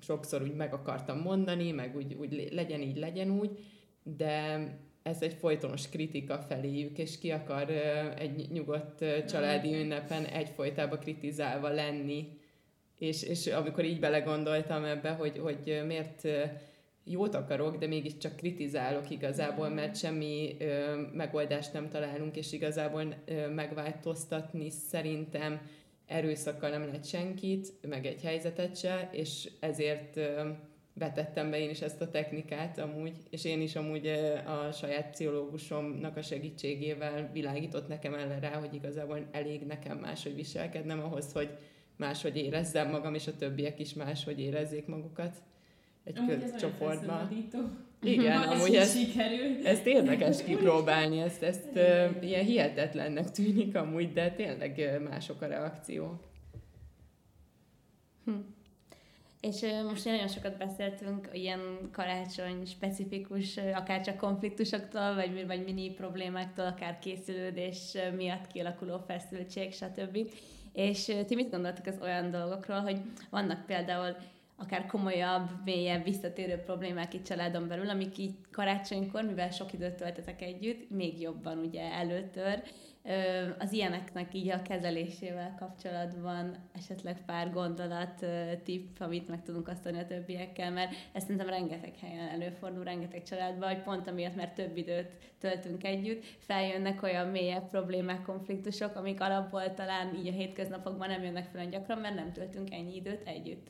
sokszor úgy meg akartam mondani, meg úgy, úgy legyen így, legyen úgy, de ez egy folytonos kritika feléjük, és ki akar egy nyugodt családi ünnepen egyfolytában kritizálva lenni. És, és amikor így belegondoltam ebbe, hogy, hogy miért jót akarok, de mégiscsak kritizálok igazából, mert semmi ö, megoldást nem találunk, és igazából ö, megváltoztatni szerintem erőszakkal nem lehet senkit, meg egy helyzetet se, és ezért ö, vetettem be én is ezt a technikát amúgy, és én is amúgy a saját pszichológusomnak a segítségével világított nekem ellen rá, hogy igazából elég nekem máshogy viselkednem ahhoz, hogy máshogy érezzem magam, és a többiek is máshogy érezzék magukat egy amúgy csoportban. Igen, *laughs* amúgy ezt, ezt érdekes kipróbálni, ezt, ezt uh, ilyen hihetetlennek tűnik amúgy, de tényleg mások a reakciók. Hm. És most nagyon sokat beszéltünk ilyen karácsony specifikus, akár csak konfliktusoktól, vagy, vagy mini problémáktól, akár készülődés miatt kialakuló feszültség, stb. És ti mit gondoltok az olyan dolgokról, hogy vannak például akár komolyabb, mélyebb, visszatérő problémák itt családon belül, amik így karácsonykor, mivel sok időt töltetek együtt, még jobban ugye előtör, az ilyeneknek így a kezelésével kapcsolatban esetleg pár gondolat, tipp, amit meg tudunk asztani a többiekkel, mert ezt szerintem rengeteg helyen előfordul, rengeteg családban, hogy pont amiatt, mert több időt töltünk együtt, feljönnek olyan mélyebb problémák, konfliktusok, amik alapból talán így a hétköznapokban nem jönnek fel gyakran, mert nem töltünk ennyi időt együtt.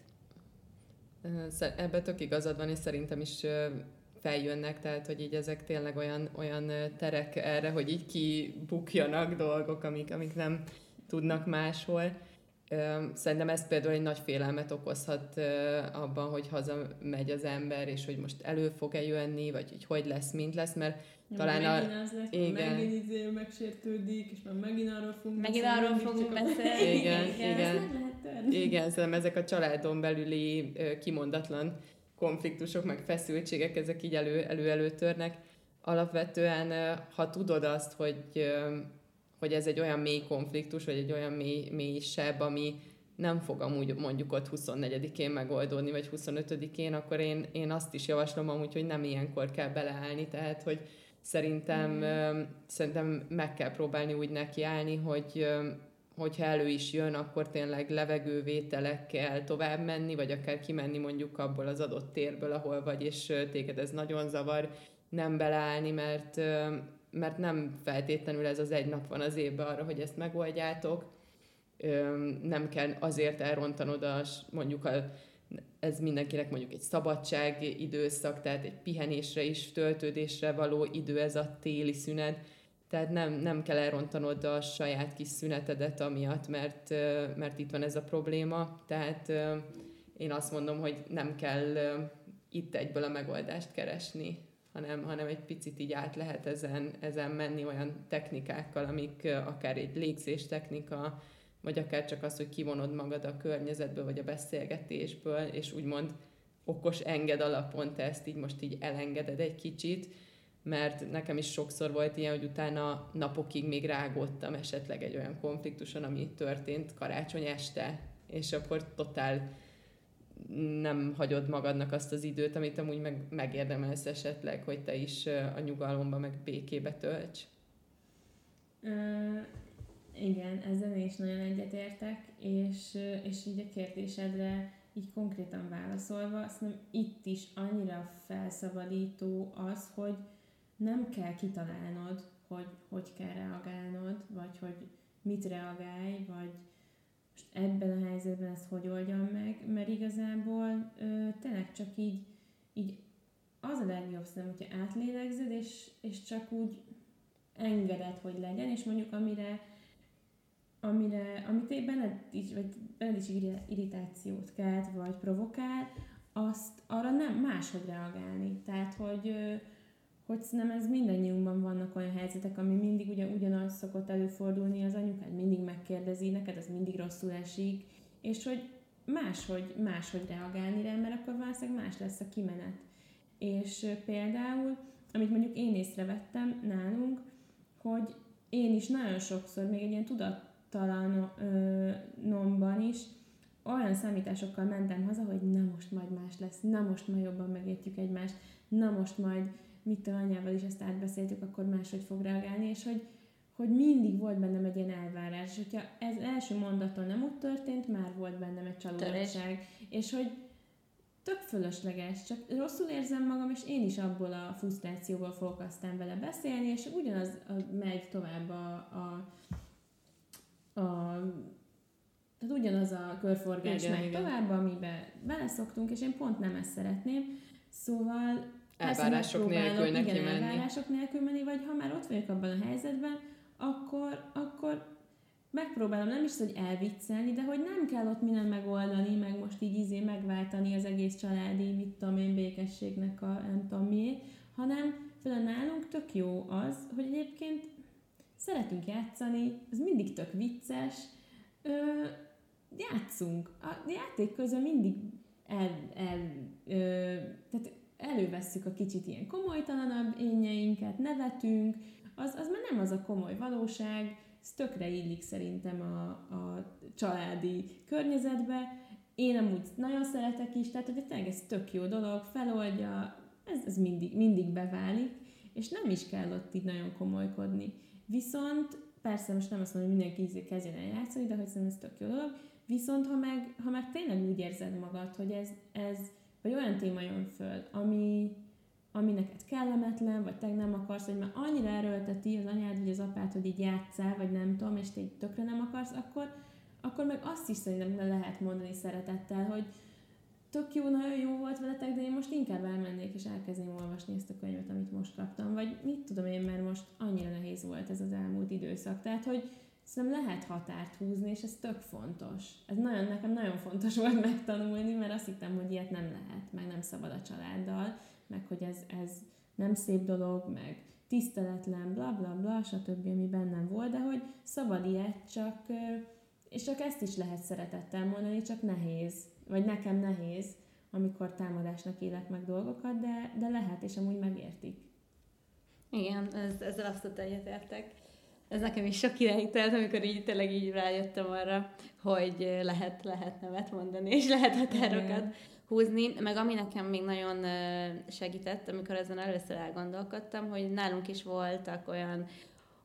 Ebben tök igazad van, és szerintem is feljönnek, tehát hogy így ezek tényleg olyan, olyan terek erre, hogy így kibukjanak dolgok, amik, amik nem tudnak máshol. Szerintem ez például egy nagy félelmet okozhat abban, hogy hazamegy az ember, és hogy most elő fog-e jönni, vagy hogy hogy lesz, mint lesz, mert ja, talán a... Az lesz, igen. megint izé megsértődik, és már megint arról fogunk Megint arról fogunk beszélni. Igen, igen. Igen, igen szerintem ezek a családon belüli kimondatlan konfliktusok, meg feszültségek, ezek így elő, elő előtörnek. Alapvetően, ha tudod azt, hogy, hogy ez egy olyan mély konfliktus, vagy egy olyan mély, mély seb, ami nem fog amúgy mondjuk ott 24-én megoldódni, vagy 25-én, akkor én, én azt is javaslom amúgy, hogy nem ilyenkor kell beleállni, tehát hogy szerintem, mm. szerintem meg kell próbálni úgy nekiállni, hogy hogyha elő is jön, akkor tényleg levegővételekkel tovább menni, vagy akár kimenni mondjuk abból az adott térből, ahol vagy, és téged ez nagyon zavar, nem beleállni, mert, mert nem feltétlenül ez az egy nap van az évben arra, hogy ezt megoldjátok. Nem kell azért elrontanod a, mondjuk a, ez mindenkinek mondjuk egy szabadság időszak, tehát egy pihenésre is, töltődésre való idő ez a téli szünet, tehát nem, nem kell elrontanod a saját kis szünetedet amiatt, mert, mert itt van ez a probléma. Tehát én azt mondom, hogy nem kell itt egyből a megoldást keresni, hanem, hanem egy picit így át lehet ezen, ezen menni olyan technikákkal, amik akár egy légzés technika, vagy akár csak az, hogy kivonod magad a környezetből, vagy a beszélgetésből, és úgymond okos enged alapon te ezt így most így elengeded egy kicsit, mert nekem is sokszor volt ilyen, hogy utána napokig még rágódtam esetleg egy olyan konfliktuson, ami történt karácsony este, és akkor totál nem hagyod magadnak azt az időt, amit amúgy meg, megérdemelsz esetleg, hogy te is a nyugalomba, meg békébe tölts. Uh, igen, ezzel én is nagyon egyetértek, és, és így a kérdésedre így konkrétan válaszolva, azt itt is annyira felszabadító az, hogy nem kell kitalálnod, hogy hogy kell reagálnod, vagy hogy mit reagálj, vagy most ebben a helyzetben ezt hogy oldjam meg, mert igazából ö, tényleg csak így, így az a legjobb szerintem, hogyha átlélegzed, és, és csak úgy engeded, hogy legyen, és mondjuk amire, amire amit benned is, vagy benned is irritációt kelt, vagy provokál, azt arra nem máshogy reagálni. Tehát, hogy hogy szerintem ez mindannyiunkban vannak olyan helyzetek, ami mindig ugye ugyanaz szokott előfordulni, az anyukád mindig megkérdezi, neked ez mindig rosszul esik, és hogy máshogy, máshogy reagálni rá, mert akkor valószínűleg más lesz a kimenet. És például, amit mondjuk én észrevettem nálunk, hogy én is nagyon sokszor, még egy ilyen tudattalanomban is, olyan számításokkal mentem haza, hogy na most majd más lesz, na most majd jobban megértjük egymást, na most majd mit a anyával is ezt átbeszéltük, akkor máshogy fog reagálni, és hogy, hogy mindig volt bennem egy ilyen elvárás, és hogyha ez első mondaton nem úgy történt, már volt bennem egy csalódottság, és hogy tök fölösleges, csak rosszul érzem magam, és én is abból a frusztrációból fogok aztán vele beszélni, és ugyanaz a, megy tovább a, a, a tehát ugyanaz a körforgás igen, megy igen. tovább, amiben beleszoktunk, és én pont nem ezt szeretném. Szóval elvárások nélkül neki igen, menni. elvárások nélkül menni, vagy ha már ott vagyok abban a helyzetben, akkor, akkor megpróbálom nem is, hogy elviccelni, de hogy nem kell ott minden megoldani, meg most így izé megváltani az egész családi, mit tudom én, békességnek a nem tudom miért, hanem például nálunk tök jó az, hogy egyébként szeretünk játszani, ez mindig tök vicces, ö, játszunk. A játék közben mindig el, el ö, tehát elővesszük a kicsit ilyen komolytalanabb énjeinket, nevetünk, az, az már nem az a komoly valóság, ez tökre illik szerintem a, a családi környezetbe. Én amúgy nagyon szeretek is, tehát hogy tényleg ez tök jó dolog, feloldja, ez, ez mindig, mindig beválik, és nem is kell ott így nagyon komolykodni. Viszont persze most nem azt mondom, hogy mindenki kezdjen el játszani, de hogy szerintem ez tök jó dolog, viszont ha meg, ha meg tényleg úgy érzed magad, hogy ez, ez vagy olyan téma jön föl, ami, ami neked kellemetlen, vagy te nem akarsz, vagy már annyira erőlteti az anyád, vagy az apád, hogy így játszál, vagy nem tudom, és te így tökre nem akarsz, akkor, akkor meg azt is szerintem lehet mondani szeretettel, hogy tök jó, nagyon jó volt veletek, de én most inkább elmennék és elkezdném olvasni ezt a könyvet, amit most kaptam. Vagy mit tudom én, mert most annyira nehéz volt ez az elmúlt időszak. Tehát, hogy Szerintem lehet határt húzni, és ez tök fontos. Ez nagyon, nekem nagyon fontos volt megtanulni, mert azt hittem, hogy ilyet nem lehet, meg nem szabad a családdal, meg hogy ez, ez nem szép dolog, meg tiszteletlen, bla bla bla, stb., ami bennem volt, de hogy szabad ilyet, csak, és csak ezt is lehet szeretettel mondani, csak nehéz, vagy nekem nehéz, amikor támadásnak élek meg dolgokat, de, de lehet, és amúgy megértik. Igen, ez, ezzel abszolút egyetértek ez nekem is sok ideig telt, amikor így tényleg így rájöttem arra, hogy lehet, lehet nevet mondani, és lehet határokat húzni. Meg ami nekem még nagyon segített, amikor ezen először elgondolkodtam, hogy nálunk is voltak olyan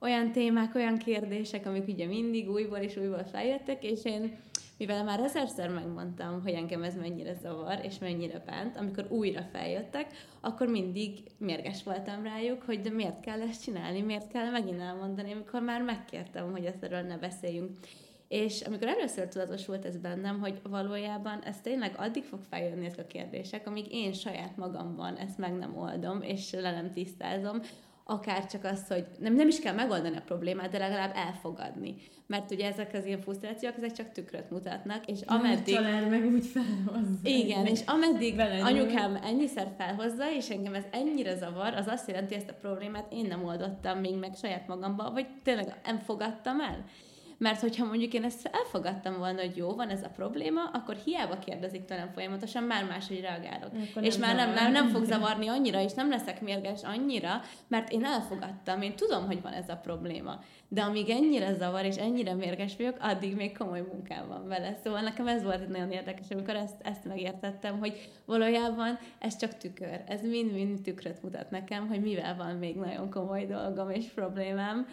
olyan témák, olyan kérdések, amik ugye mindig újból és újból feljöttek, és én mivel már ezerszer megmondtam, hogy engem ez mennyire zavar, és mennyire bánt, amikor újra feljöttek, akkor mindig mérges voltam rájuk, hogy de miért kell ezt csinálni, miért kell megint elmondani, amikor már megkértem, hogy ezt erről ne beszéljünk. És amikor először tudatosult ez bennem, hogy valójában ez tényleg addig fog feljönni ezek a kérdések, amíg én saját magamban ezt meg nem oldom, és le nem tisztázom, akár csak az, hogy nem, nem is kell megoldani a problémát, de legalább elfogadni. Mert ugye ezek az ilyen frusztrációk, ezek csak tükröt mutatnak, és ameddig... Család meg úgy felhozza. Igen, és ameddig anyukám ennyiszer felhozza, és engem ez ennyire zavar, az azt jelenti, hogy ezt a problémát én nem oldottam még meg saját magamba, vagy tényleg nem fogadtam el. Mert hogyha mondjuk én ezt elfogadtam volna, hogy jó, van ez a probléma, akkor hiába kérdezik tőlem folyamatosan, már máshogy reagálok. Akkor és már nem, nem, nem fog zavarni annyira, és nem leszek mérges annyira, mert én elfogadtam, én tudom, hogy van ez a probléma. De amíg ennyire zavar, és ennyire mérges vagyok, addig még komoly munkám van vele. Szóval nekem ez volt nagyon érdekes, amikor ezt, ezt megértettem, hogy valójában ez csak tükör. Ez mind-mind tükröt mutat nekem, hogy mivel van még nagyon komoly dolgom és problémám,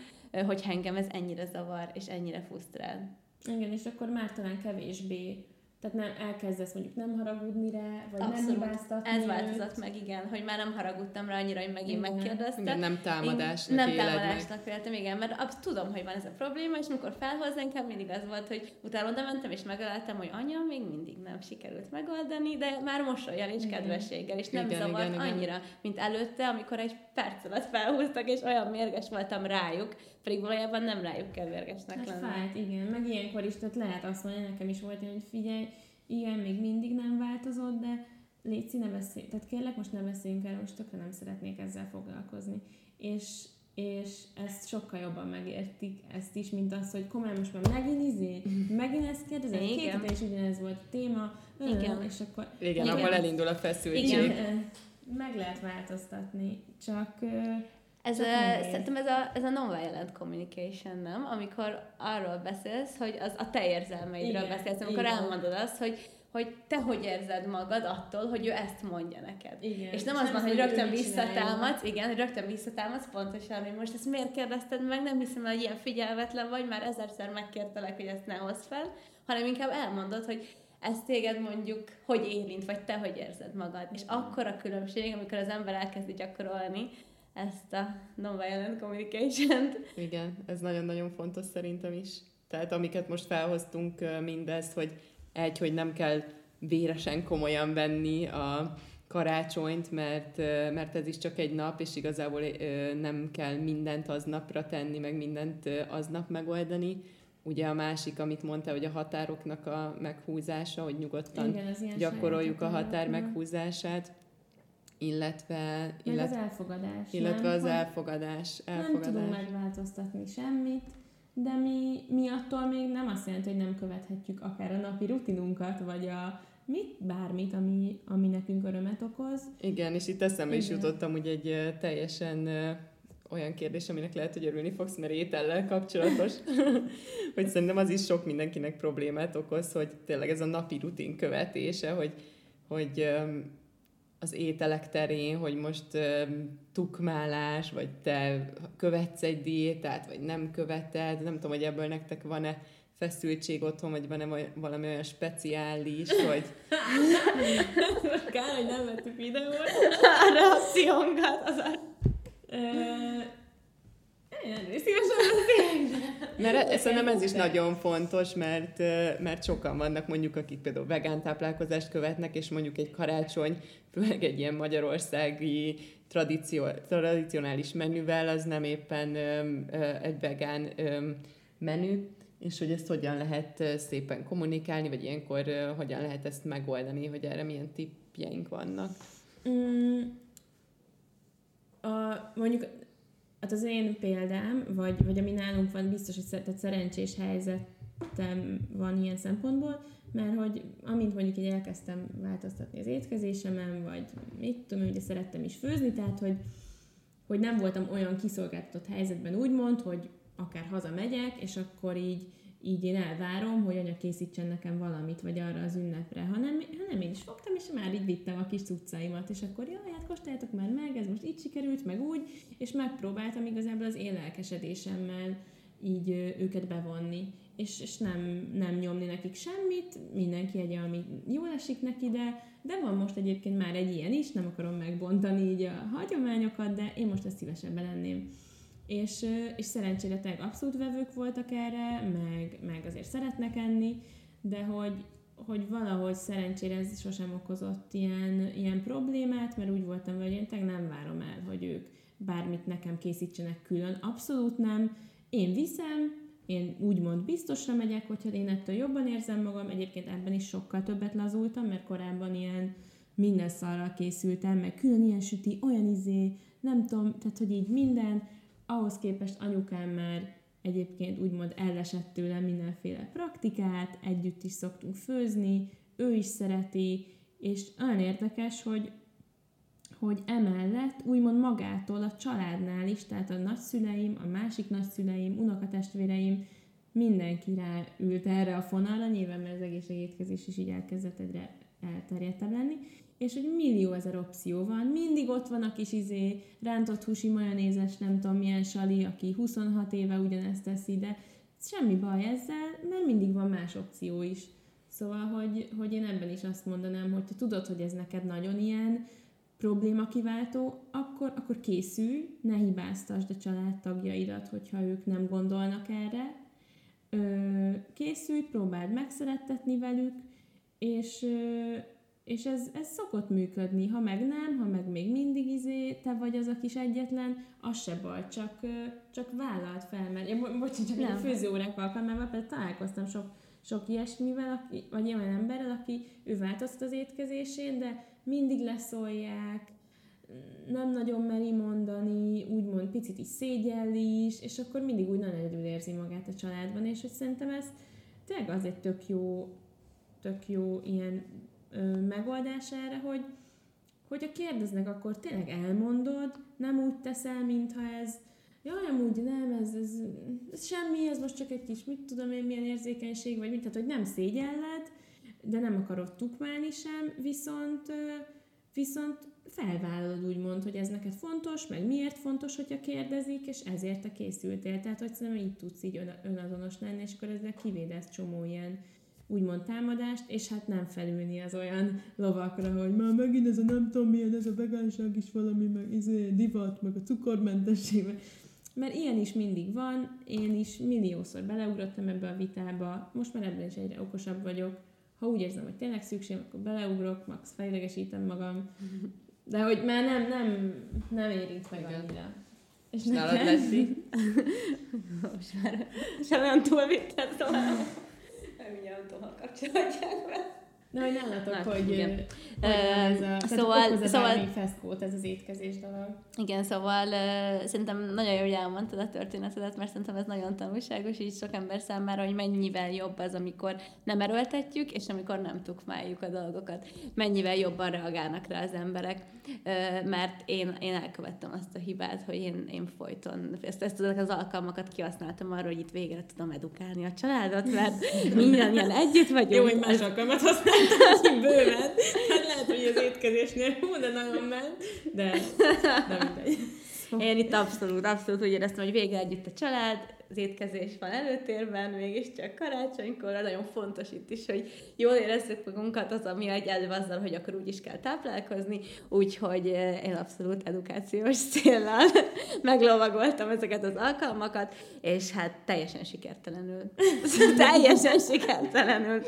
hogy engem ez ennyire zavar, és ennyire frusztrál. Igen, és akkor már talán kevésbé tehát nem elkezdesz mondjuk nem haragudni rá, vagy Abszolút. nem hibáztatni Ez változott meg, igen, hogy már nem haragudtam rá annyira, hogy megint igen. megkérdezte. Igen, nem támadásnak Nem támadásnak véltem, igen, mert absz- tudom, hogy van ez a probléma, és amikor felhoz engem, mindig az volt, hogy utána oda mentem, és megálltam, hogy anya, még mindig nem sikerült megoldani, de már mosolyal és kedvességgel, és nem igen, zavart igen, annyira, igen. mint előtte, amikor egy perc alatt felhúztak, és olyan mérges voltam rájuk, pedig valójában nem rájuk kell mérgesnek hát lenni. Fájt, igen, meg ilyenkor is, tehát lehet azt mondani, nekem is volt, hogy figyelj, igen, még mindig nem változott, de légy ne beszélj, tehát kérlek, most ne beszéljünk erről, most tökre nem szeretnék ezzel foglalkozni. És, és ezt sokkal jobban megértik ezt is, mint az, hogy komolyan most már megint izé, megint ezt kérdezem, két hete is ugyanez volt a téma, igen. és akkor... Igen, igen, ahol elindul a feszültség. Igen, meg lehet változtatni, csak ez a, szerintem ez a, ez a non-violent communication, nem? Amikor arról beszélsz, hogy az a te érzelmeidről Igen, beszélsz, amikor Igen. elmondod azt, hogy hogy te hogy érzed magad attól, hogy ő ezt mondja neked. Igen. És nem az van, hogy rögtön visszatámadsz, igen, hogy rögtön visszatámadsz, pontosan, hogy most ezt miért kérdezted meg, nem hiszem, hogy ilyen figyelmetlen vagy, már ezerszer megkértelek, hogy ezt ne hozd fel, hanem inkább elmondod, hogy ez téged mondjuk hogy érint, vagy te hogy érzed magad. És akkor a különbség, amikor az ember elkezdi gyakorolni, ezt a non-violent communication-t. Igen, ez nagyon-nagyon fontos szerintem is. Tehát amiket most felhoztunk mindezt, hogy egy, hogy nem kell véresen komolyan venni a karácsonyt, mert, mert ez is csak egy nap, és igazából nem kell mindent aznapra tenni, meg mindent aznap megoldani. Ugye a másik, amit mondta, hogy a határoknak a meghúzása, hogy nyugodtan Igen, gyakoroljuk a határ meghúzását illetve... Meg az elfogadás. Illetve nem? az elfogadás, elfogadás. Nem tudunk megváltoztatni semmit, de mi, mi attól még nem azt jelenti, hogy nem követhetjük akár a napi rutinunkat, vagy a mit, bármit, ami, ami nekünk örömet okoz. Igen, és itt eszembe Igen. is jutottam, hogy egy teljesen olyan kérdés, aminek lehet, hogy örülni fogsz, mert étellel kapcsolatos, *laughs* hogy szerintem az is sok mindenkinek problémát okoz, hogy tényleg ez a napi rutin követése, hogy, hogy az ételek terén, hogy most tukmálás, vagy te követsz egy diétát, vagy nem követed, nem tudom, hogy ebből nektek van-e feszültség otthon, vagy van-e valami olyan speciális, *laughs* vagy... Kár, hogy nem vettük videót. *laughs* A reakciónkat az a... Én szívesen *laughs* Mert szerintem ez is nagyon fontos, mert, mert sokan vannak mondjuk, akik például vegán táplálkozást követnek, és mondjuk egy karácsony, főleg egy ilyen magyarországi tradíció, tradicionális menüvel, az nem éppen egy vegán menü, és hogy ezt hogyan lehet szépen kommunikálni, vagy ilyenkor hogyan lehet ezt megoldani, hogy erre milyen tippjeink vannak. Mm, a, mondjuk Hát az én példám, vagy, vagy ami nálunk van, biztos, hogy tehát szerencsés helyzetem van ilyen szempontból, mert hogy amint mondjuk így elkezdtem változtatni az étkezésemen, vagy mit tudom, ugye szerettem is főzni, tehát hogy, hogy nem voltam olyan kiszolgáltatott helyzetben úgymond, hogy akár hazamegyek, és akkor így így én elvárom, hogy anya készítsen nekem valamit, vagy arra az ünnepre, hanem, hanem én is fogtam, és már így vittem a kis cuccaimat, és akkor jaj, hát kóstoljátok már meg, ez most így sikerült, meg úgy, és megpróbáltam igazából az én lelkesedésemmel így őket bevonni, és, és nem, nem nyomni nekik semmit, mindenki egy, ami jól esik neki, de, de van most egyébként már egy ilyen is, nem akarom megbontani így a hagyományokat, de én most ezt szívesebben lenném és, és szerencsére tényleg abszolút vevők voltak erre, meg, meg azért szeretnek enni, de hogy, hogy valahogy szerencsére ez sosem okozott ilyen, ilyen problémát, mert úgy voltam, hogy én nem várom el, hogy ők bármit nekem készítsenek külön. Abszolút nem. Én viszem, én úgymond biztosra megyek, hogyha én ettől jobban érzem magam. Egyébként ebben is sokkal többet lazultam, mert korábban ilyen minden szarral készültem, meg külön ilyen süti, olyan izé, nem tudom, tehát hogy így minden, ahhoz képest anyukám már egyébként úgymond ellesett tőlem mindenféle praktikát, együtt is szoktunk főzni, ő is szereti, és olyan érdekes, hogy, hogy emellett úgymond magától a családnál is, tehát a nagyszüleim, a másik nagyszüleim, unokatestvéreim, mindenki ráült erre a fonalra, nyilván mert az egészségétkezés is így elkezdett egyre elterjedtebb lenni, és hogy millió ezer opció van, mindig ott van a kis izé, rántott húsi majonézes, nem tudom milyen sali, aki 26 éve ugyanezt teszi, de semmi baj ezzel, mert mindig van más opció is. Szóval, hogy, hogy én ebben is azt mondanám, hogy te tudod, hogy ez neked nagyon ilyen probléma kiváltó, akkor, akkor készülj, ne hibáztasd a családtagjaidat, hogyha ők nem gondolnak erre. Ö, készülj, próbáld megszerettetni velük, és, ö, és ez, ez szokott működni, ha meg nem, ha meg még mindig izé, te vagy az a kis egyetlen, az se baj, csak, csak vállalt fel, mert én bocs, csak nem. főzőórák alkalmával például találkoztam sok, sok ilyesmivel, aki, vagy olyan emberrel, aki ő változtat az étkezésén, de mindig leszólják, nem nagyon meri mondani, úgymond picit is szégyelli is, és akkor mindig úgy nagyon egyedül érzi magát a családban, és hogy szerintem ez tényleg az egy tök jó, tök jó ilyen ö, megoldás erre, hogy, hogyha kérdeznek, akkor tényleg elmondod, nem úgy teszel, mintha ez, jaj, amúgy nem, ez, ez, ez semmi, ez most csak egy kis, mit tudom én, milyen érzékenység, vagy mit, tehát, hogy nem szégyelled, de nem akarod tukmálni sem, viszont, viszont felvállalod úgymond, hogy ez neked fontos, meg miért fontos, hogyha kérdezik, és ezért te készültél. Tehát, hogy szerintem így tudsz így önazonos lenni, és akkor ezzel kivédesz csomó ilyen úgymond támadást, és hát nem felülni az olyan lovakra, hogy már megint ez a nem tudom milyen, ez a vegánság is valami, meg izé, divat, meg a cukormentesség, mert ilyen is mindig van, én is milliószor beleugrottam ebbe a vitába, most már ebben is egyre okosabb vagyok, ha úgy érzem, hogy tényleg szükség, akkor beleugrok, max. fejlegesítem magam, de hogy már nem, nem, nem érint meg annyira. És nálad Leszi? *laughs* most már sem olyan túl vittem, ha kapcsolhatják be. Na, hogy nálatok, Na, hogy, igen. hogy ez a, szóval, szóval, feszkót ez az étkezés dolog. Igen, szóval uh, szerintem nagyon jó, hogy elmondtad a történetedet, mert szerintem ez nagyon tanulságos, így sok ember számára, hogy mennyivel jobb az, amikor nem erőltetjük, és amikor nem tukmáljuk a dolgokat. Mennyivel jobban reagálnak rá az emberek, uh, mert én, én elkövettem azt a hibát, hogy én, én folyton ezt, ezt az alkalmakat kihasználtam arra, hogy itt végre tudom edukálni a családot, mert *laughs* mindannyian együtt vagyunk. Jó, hogy más alkalmat használtam bőven. Hát lehet, hogy az étkezésnél de nagyon ment, de, de mindegy. Én itt abszolút, abszolút úgy éreztem, hogy vége együtt a család, az étkezés van előtérben, mégiscsak karácsonykor, nagyon fontos itt is, hogy jól érezzük magunkat, az, ami egy elő azzal, hogy akkor úgy is kell táplálkozni, úgyhogy eh, én abszolút edukációs céllal *laughs* meglovagoltam ezeket az alkalmakat, és hát teljesen sikertelenül. *laughs* teljesen sikertelenül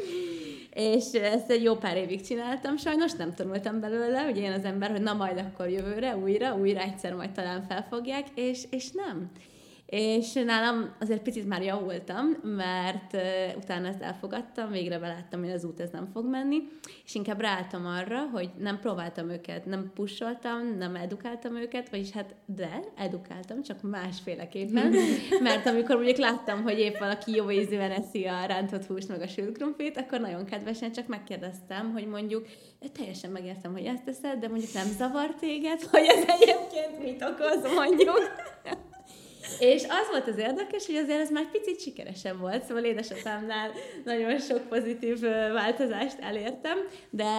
és ezt egy jó pár évig csináltam, sajnos nem tanultam belőle, ugye én az ember, hogy na majd akkor jövőre, újra, újra egyszer majd talán felfogják, és, és nem. És nálam azért picit már javultam, mert uh, utána ezt elfogadtam, végre beláttam, hogy az út ez nem fog menni, és inkább ráálltam arra, hogy nem próbáltam őket, nem pusoltam, nem edukáltam őket, vagyis hát de, edukáltam, csak másféleképpen, *laughs* mert amikor mondjuk láttam, hogy épp valaki jó ízűen eszi a rántott húst meg a sült krumplit, akkor nagyon kedvesen csak megkérdeztem, hogy mondjuk teljesen megértem, hogy ezt teszed, de mondjuk nem zavar téged, hogy ez egyébként mit okoz, mondjuk. És az volt az érdekes, hogy azért ez már egy picit sikeresebb volt, szóval édesapámnál nagyon sok pozitív változást elértem, de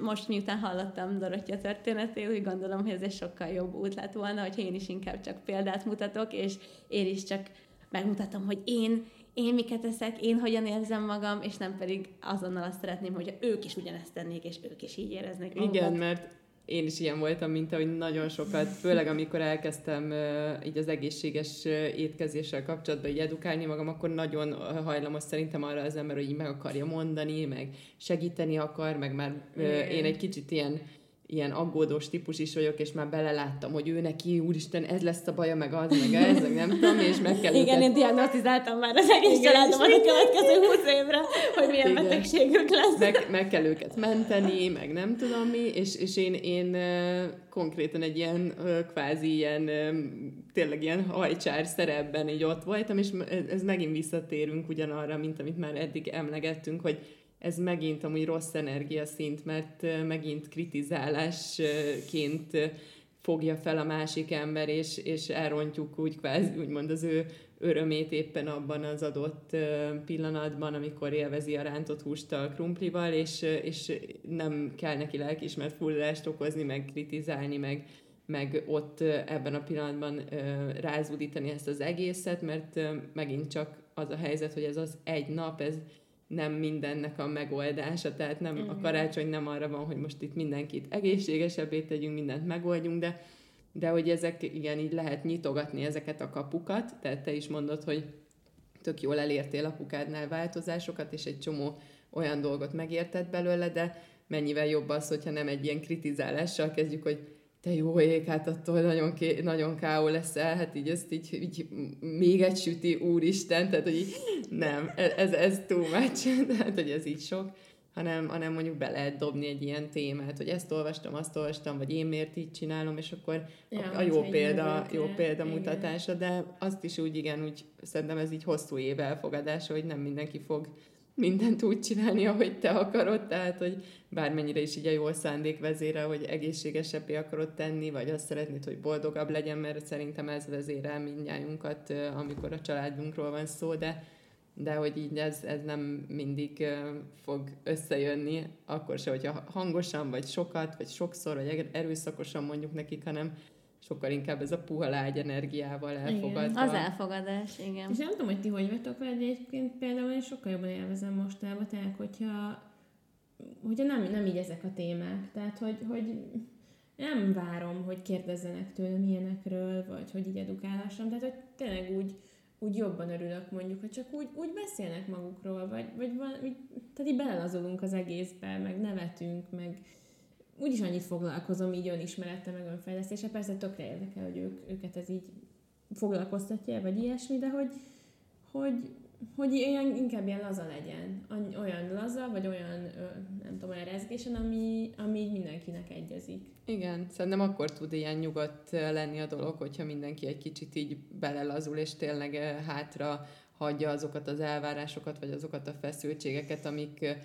most miután hallottam Dorottya történetét, úgy gondolom, hogy ez egy sokkal jobb út lett volna, hogy én is inkább csak példát mutatok, és én is csak megmutatom, hogy én én miket eszek, én hogyan érzem magam, és nem pedig azonnal azt szeretném, hogy ők is ugyanezt tennék, és ők is így éreznék magukat. Igen, mert én is ilyen voltam, mint ahogy nagyon sokat, főleg amikor elkezdtem így az egészséges étkezéssel kapcsolatban így edukálni magam, akkor nagyon hajlamos szerintem arra az ember, hogy így meg akarja mondani, meg segíteni akar, meg már én egy kicsit ilyen ilyen aggódós típus is vagyok, és már beleláttam, hogy ő neki, úristen, ez lesz a baja, meg az, meg ez, meg nem tudom, és meg kell Igen, őket... én diagnosztizáltam már az egész családomat a következő húsz évre, hogy milyen Igen. betegségük lesz. Meg, meg, kell őket menteni, meg nem tudom mi, és, és én, én konkrétan egy ilyen kvázi ilyen tényleg ilyen hajcsár szerepben így ott voltam, és ez megint visszatérünk ugyanarra, mint amit már eddig emlegettünk, hogy ez megint amúgy rossz energiaszint, mert megint kritizálásként fogja fel a másik ember, és, és elrontjuk úgy kvázi, úgymond az ő örömét éppen abban az adott pillanatban, amikor élvezi a rántott húst a krumplival, és, és nem kell neki lelkismert fullást okozni, meg kritizálni, meg, meg ott ebben a pillanatban rázúdítani ezt az egészet, mert megint csak az a helyzet, hogy ez az egy nap, ez nem mindennek a megoldása, tehát nem, mm. a karácsony nem arra van, hogy most itt mindenkit egészségesebbé tegyünk, mindent megoldjunk, de, de hogy ezek, igen, így lehet nyitogatni ezeket a kapukat, tehát te is mondod, hogy tök jól elértél apukádnál változásokat, és egy csomó olyan dolgot megértett belőle, de mennyivel jobb az, hogyha nem egy ilyen kritizálással kezdjük, hogy te jó ég, hát attól nagyon, ké, nagyon káó leszel, hát így ezt így, így még egy süti, úristen, tehát hogy így, nem, e, ez, ez too much, *laughs* tehát hogy ez így sok, hanem, hanem mondjuk be lehet dobni egy ilyen témát, hogy ezt olvastam, azt olvastam, vagy én miért így csinálom, és akkor ja, a, a jó példa, jó példa mutatása, de azt is úgy igen, úgy szerintem ez így hosszú év elfogadása, hogy nem mindenki fog mindent úgy csinálni, ahogy te akarod, tehát, hogy bármennyire is így a jó szándék vezére, hogy egészségesebbé akarod tenni, vagy azt szeretnéd, hogy boldogabb legyen, mert szerintem ez vezérel mindnyájunkat, amikor a családunkról van szó, de, de hogy így ez, ez nem mindig fog összejönni, akkor se, hogyha hangosan, vagy sokat, vagy sokszor, vagy erőszakosan mondjuk nekik, hanem sokkal inkább ez a puha lágy energiával elfogadva. Igen. Az elfogadás, igen. És nem tudom, hogy ti hogy vagytok vele, de egyébként például én sokkal jobban élvezem mostában, tehát hogyha, hogyha nem, nem így ezek a témák. Tehát, hogy, hogy nem várom, hogy kérdezzenek tőlem ilyenekről, vagy hogy így edukálásom. Tehát, hogy tényleg úgy, úgy jobban örülök mondjuk, hogy csak úgy, úgy beszélnek magukról, vagy, vagy van, úgy, tehát így belelazulunk az egészbe, meg nevetünk, meg, úgyis annyit foglalkozom így önismerette, meg önfejlesztése. Persze tökre érdekel, hogy ők, őket ez így foglalkoztatja, vagy ilyesmi, de hogy, hogy, hogy ilyen, inkább ilyen laza legyen. Olyan laza, vagy olyan, nem tudom, olyan rezgésen, ami, ami így mindenkinek egyezik. Igen, szerintem akkor tud ilyen nyugodt lenni a dolog, hogyha mindenki egy kicsit így belelazul, és tényleg hátra hagyja azokat az elvárásokat, vagy azokat a feszültségeket, amik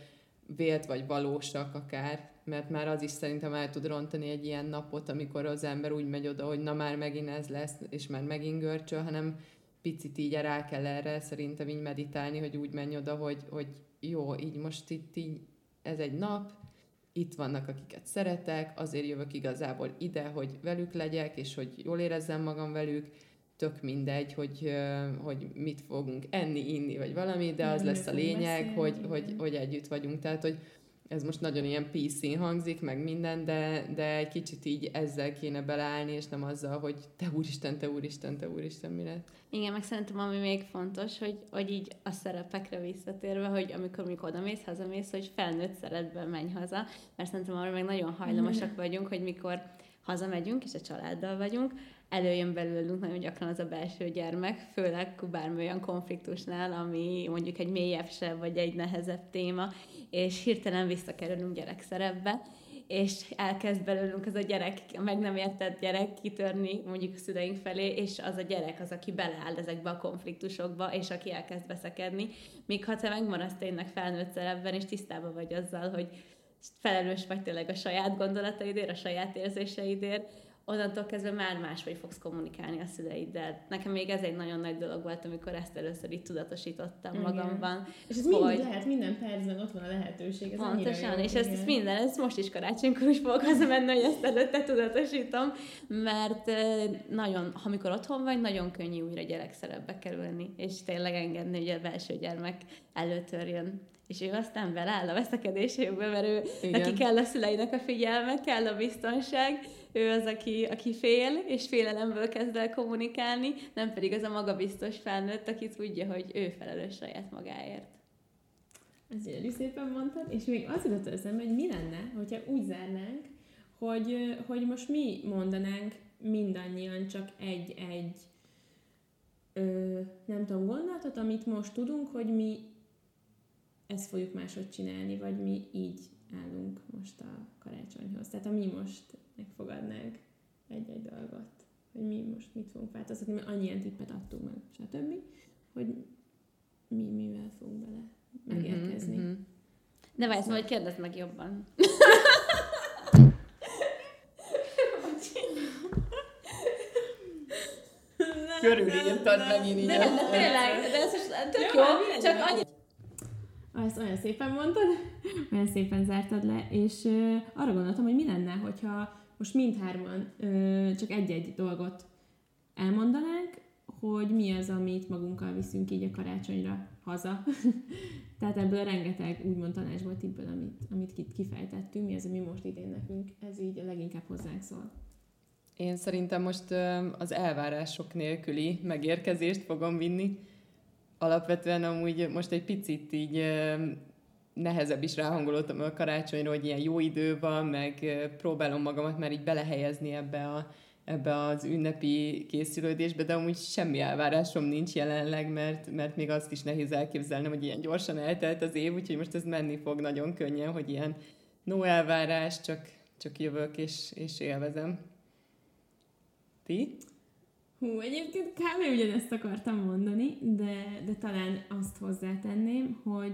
vélt vagy valósak akár, mert már az is szerintem el tud rontani egy ilyen napot, amikor az ember úgy megy oda, hogy na már megint ez lesz, és már megint görcsöl, hanem picit így rá kell erre szerintem így meditálni, hogy úgy menj oda, hogy, hogy jó, így most itt így ez egy nap, itt vannak, akiket szeretek, azért jövök igazából ide, hogy velük legyek, és hogy jól érezzem magam velük, tök mindegy, hogy, hogy mit fogunk enni, inni, vagy valami, de az lesz a lényeg, hogy, hogy, hogy együtt vagyunk. Tehát, hogy ez most nagyon ilyen PC hangzik, meg minden, de, de egy kicsit így ezzel kéne beleállni, és nem azzal, hogy te úristen, te úristen, te úristen, mi lett. Igen, meg szerintem ami még fontos, hogy, hogy így a szerepekre visszatérve, hogy amikor mikor oda mész, hazamész, hogy felnőtt szeretben menj haza, mert szerintem arra meg nagyon hajlamosak vagyunk, hogy mikor hazamegyünk, és a családdal vagyunk, előjön belőlünk nagyon gyakran az a belső gyermek, főleg bármi olyan konfliktusnál, ami mondjuk egy mélyebb se, vagy egy nehezebb téma, és hirtelen visszakerülünk gyerekszerepbe, és elkezd belőlünk az a gyerek, a meg nem értett gyerek kitörni mondjuk a szüleink felé, és az a gyerek az, aki beleáll ezekbe a konfliktusokba, és aki elkezd veszekedni. Míg ha te megmaradsz tényleg felnőtt szerepben, és tisztában vagy azzal, hogy felelős vagy tényleg a saját gondolataidért, a saját érzéseidért, onnantól kezdve már máshogy fogsz kommunikálni a szüleiddel. Nekem még ez egy nagyon nagy dolog volt, amikor ezt először itt tudatosítottam igen. magamban. És ez hogy... mind lehet, minden percben ott van a lehetőség. Ez Pontosan, és ezt, ezt minden, ez most is karácsonykor is fogok hazamenni, hogy ezt előtte tudatosítom, mert nagyon, amikor otthon vagy, nagyon könnyű újra gyerekszerepbe kerülni, és tényleg engedni, hogy a belső gyermek előtörjön és ő aztán beláll a veszekedésébe, mert ő, Igen. neki kell a szüleinek a figyelme, kell a biztonság, ő az, aki, aki fél, és félelemből kezd el kommunikálni, nem pedig az a magabiztos felnőtt, aki tudja, hogy ő felelős saját magáért. Ez gyönyörű szépen mondtad, és még az jutott eszembe, hogy mi lenne, hogyha úgy zárnánk, hogy, hogy most mi mondanánk mindannyian csak egy-egy ö, nem tudom, gondolatot, amit most tudunk, hogy mi ezt fogjuk máshogy csinálni, vagy mi így állunk most a karácsonyhoz. Tehát a mi most megfogadnánk egy-egy dolgot, hogy mi most mit fogunk változtatni, mert annyi tippet adtunk meg, stb., hogy mi mivel fogunk bele megérkezni. Mm-hmm. De várj, szóval, hogy kérdezd meg jobban. *laughs* Körülírtad megint így. De, de tényleg, de ez most tök jó, csak annyi... Ezt olyan szépen mondtad, *laughs* olyan szépen zártad le, és arra gondoltam, hogy mi lenne, hogyha most mindhárman csak egy-egy dolgot elmondanánk, hogy mi az, amit magunkkal viszünk így a karácsonyra haza. *laughs* Tehát ebből rengeteg úgymond tanácsból, tippből, amit, amit kifejtettünk, mi az, ami most idén nekünk, ez így a leginkább hozzánk szól. Én szerintem most az elvárások nélküli megérkezést fogom vinni. Alapvetően amúgy most egy picit így nehezebb is ráhangolódtam a karácsonyra, hogy ilyen jó idő van, meg próbálom magamat már így belehelyezni ebbe, a, ebbe az ünnepi készülődésbe, de amúgy semmi elvárásom nincs jelenleg, mert, mert még azt is nehéz elképzelnem, hogy ilyen gyorsan eltelt az év, úgyhogy most ez menni fog nagyon könnyen, hogy ilyen no elvárás, csak, csak jövök és, és élvezem. Ti? Hú, egyébként kb. ugyanezt akartam mondani, de, de talán azt hozzátenném, hogy,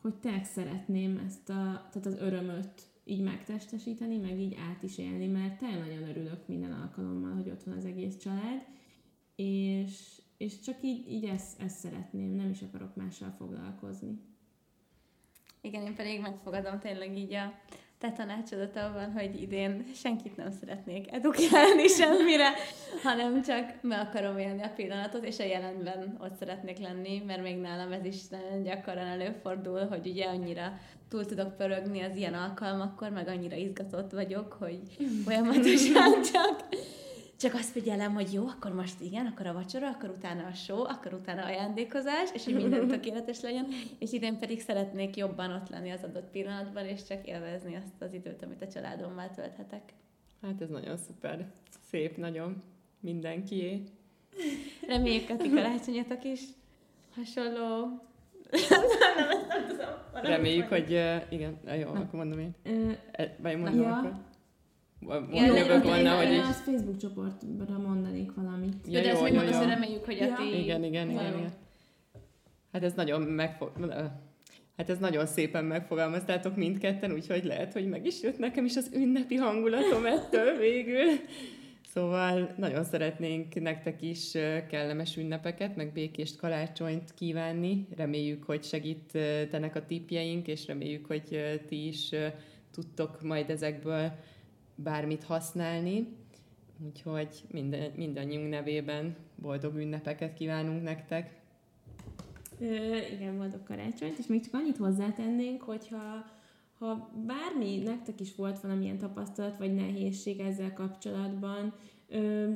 hogy te szeretném ezt a, tehát az örömöt így megtestesíteni, meg így át is élni, mert te nagyon örülök minden alkalommal, hogy ott van az egész család, és, és csak így, így ezt, ezt szeretném, nem is akarok mással foglalkozni. Igen, én pedig megfogadom tényleg így a te tanácsodat abban, hogy idén senkit nem szeretnék edukálni semmire, hanem csak meg akarom élni a pillanatot, és a jelenben ott szeretnék lenni, mert még nálam ez is nagyon gyakran előfordul, hogy ugye annyira túl tudok pörögni az ilyen alkalmakkor, meg annyira izgatott vagyok, hogy folyamatosan csak csak azt figyelem, hogy jó, akkor most igen, akkor a vacsora, akkor utána a show, akkor utána ajándékozás, és hogy minden *laughs* tökéletes legyen, és idén pedig szeretnék jobban ott lenni az adott pillanatban, és csak élvezni azt az időt, amit a családommal tölthetek. Hát ez nagyon szuper. Szép nagyon. Mindenkié. Reméljük a ti karácsonyatok is hasonló *laughs* Reméljük, hogy uh, igen, jó, akkor mondom én. Uh, vagy mondom ja. akkor. Jövök volna, hogy is... az Facebook csoportra mondanik valamit. Ja, de ezt még mondom, reméljük, hogy a ti... Igen, igen, igen, igen. Hát ez nagyon megfog... Hát ez nagyon szépen megfogalmaztátok mindketten, úgyhogy lehet, hogy meg is jött nekem is az ünnepi hangulatom ettől *laughs* végül. Szóval nagyon szeretnénk nektek is kellemes ünnepeket, meg békést karácsonyt kívánni. Reméljük, hogy segítenek a tipjeink, és reméljük, hogy ti is tudtok majd ezekből bármit használni. Úgyhogy minden, mindannyiunk nevében boldog ünnepeket kívánunk nektek. Ö, igen, boldog karácsonyt, és még csak annyit hozzátennénk, hogyha ha bármi, nektek is volt valamilyen tapasztalat vagy nehézség ezzel kapcsolatban, ö,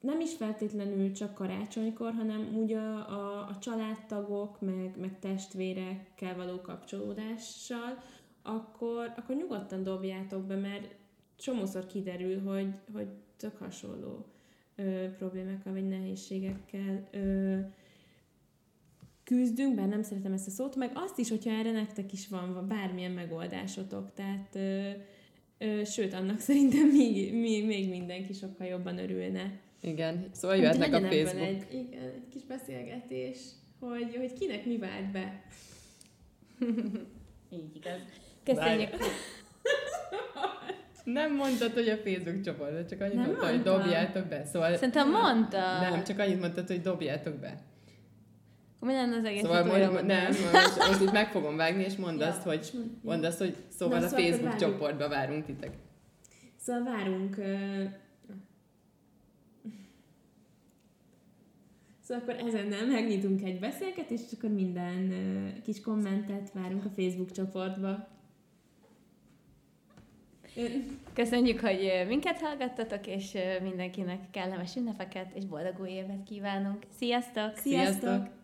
nem is feltétlenül csak karácsonykor, hanem úgy a, a, a családtagok, meg, meg testvérekkel való kapcsolódással, akkor, akkor nyugodtan dobjátok be, mert csomószor kiderül, hogy, hogy tök hasonló ö, problémákkal vagy nehézségekkel ö, küzdünk, bár nem szeretem ezt a szót, meg azt is, hogyha erre nektek is van bármilyen megoldásotok, tehát ö, ö, sőt, annak *laughs* szerintem még, még, még mindenki sokkal jobban örülne. Igen, szóval jöhetnek a Facebook. Egy, igen, egy kis beszélgetés, hogy, hogy kinek mi vált be. Így igaz. Köszönjük. Nem mondtad, hogy a Facebook csoport, csak annyit mondtad, hogy dobjátok be. Szóval... Szerintem mondta. Nem, csak annyit mondtad, hogy dobjátok be. Mi lenne az egész Szóval mond, nem, most, most itt meg fogom vágni, és mondd ja, azt, hogy, mondd azt, hogy szóval Na, a szóval Facebook csoportba várunk titek. Szóval várunk... Uh... Szóval akkor ezennel megnyitunk egy beszélgetést, és akkor minden uh, kis kommentet várunk a Facebook csoportba. Köszönjük, hogy minket hallgattatok, és mindenkinek kellemes ünnepeket és boldog új évet kívánunk. Sziasztok! Sziasztok! Sziasztok.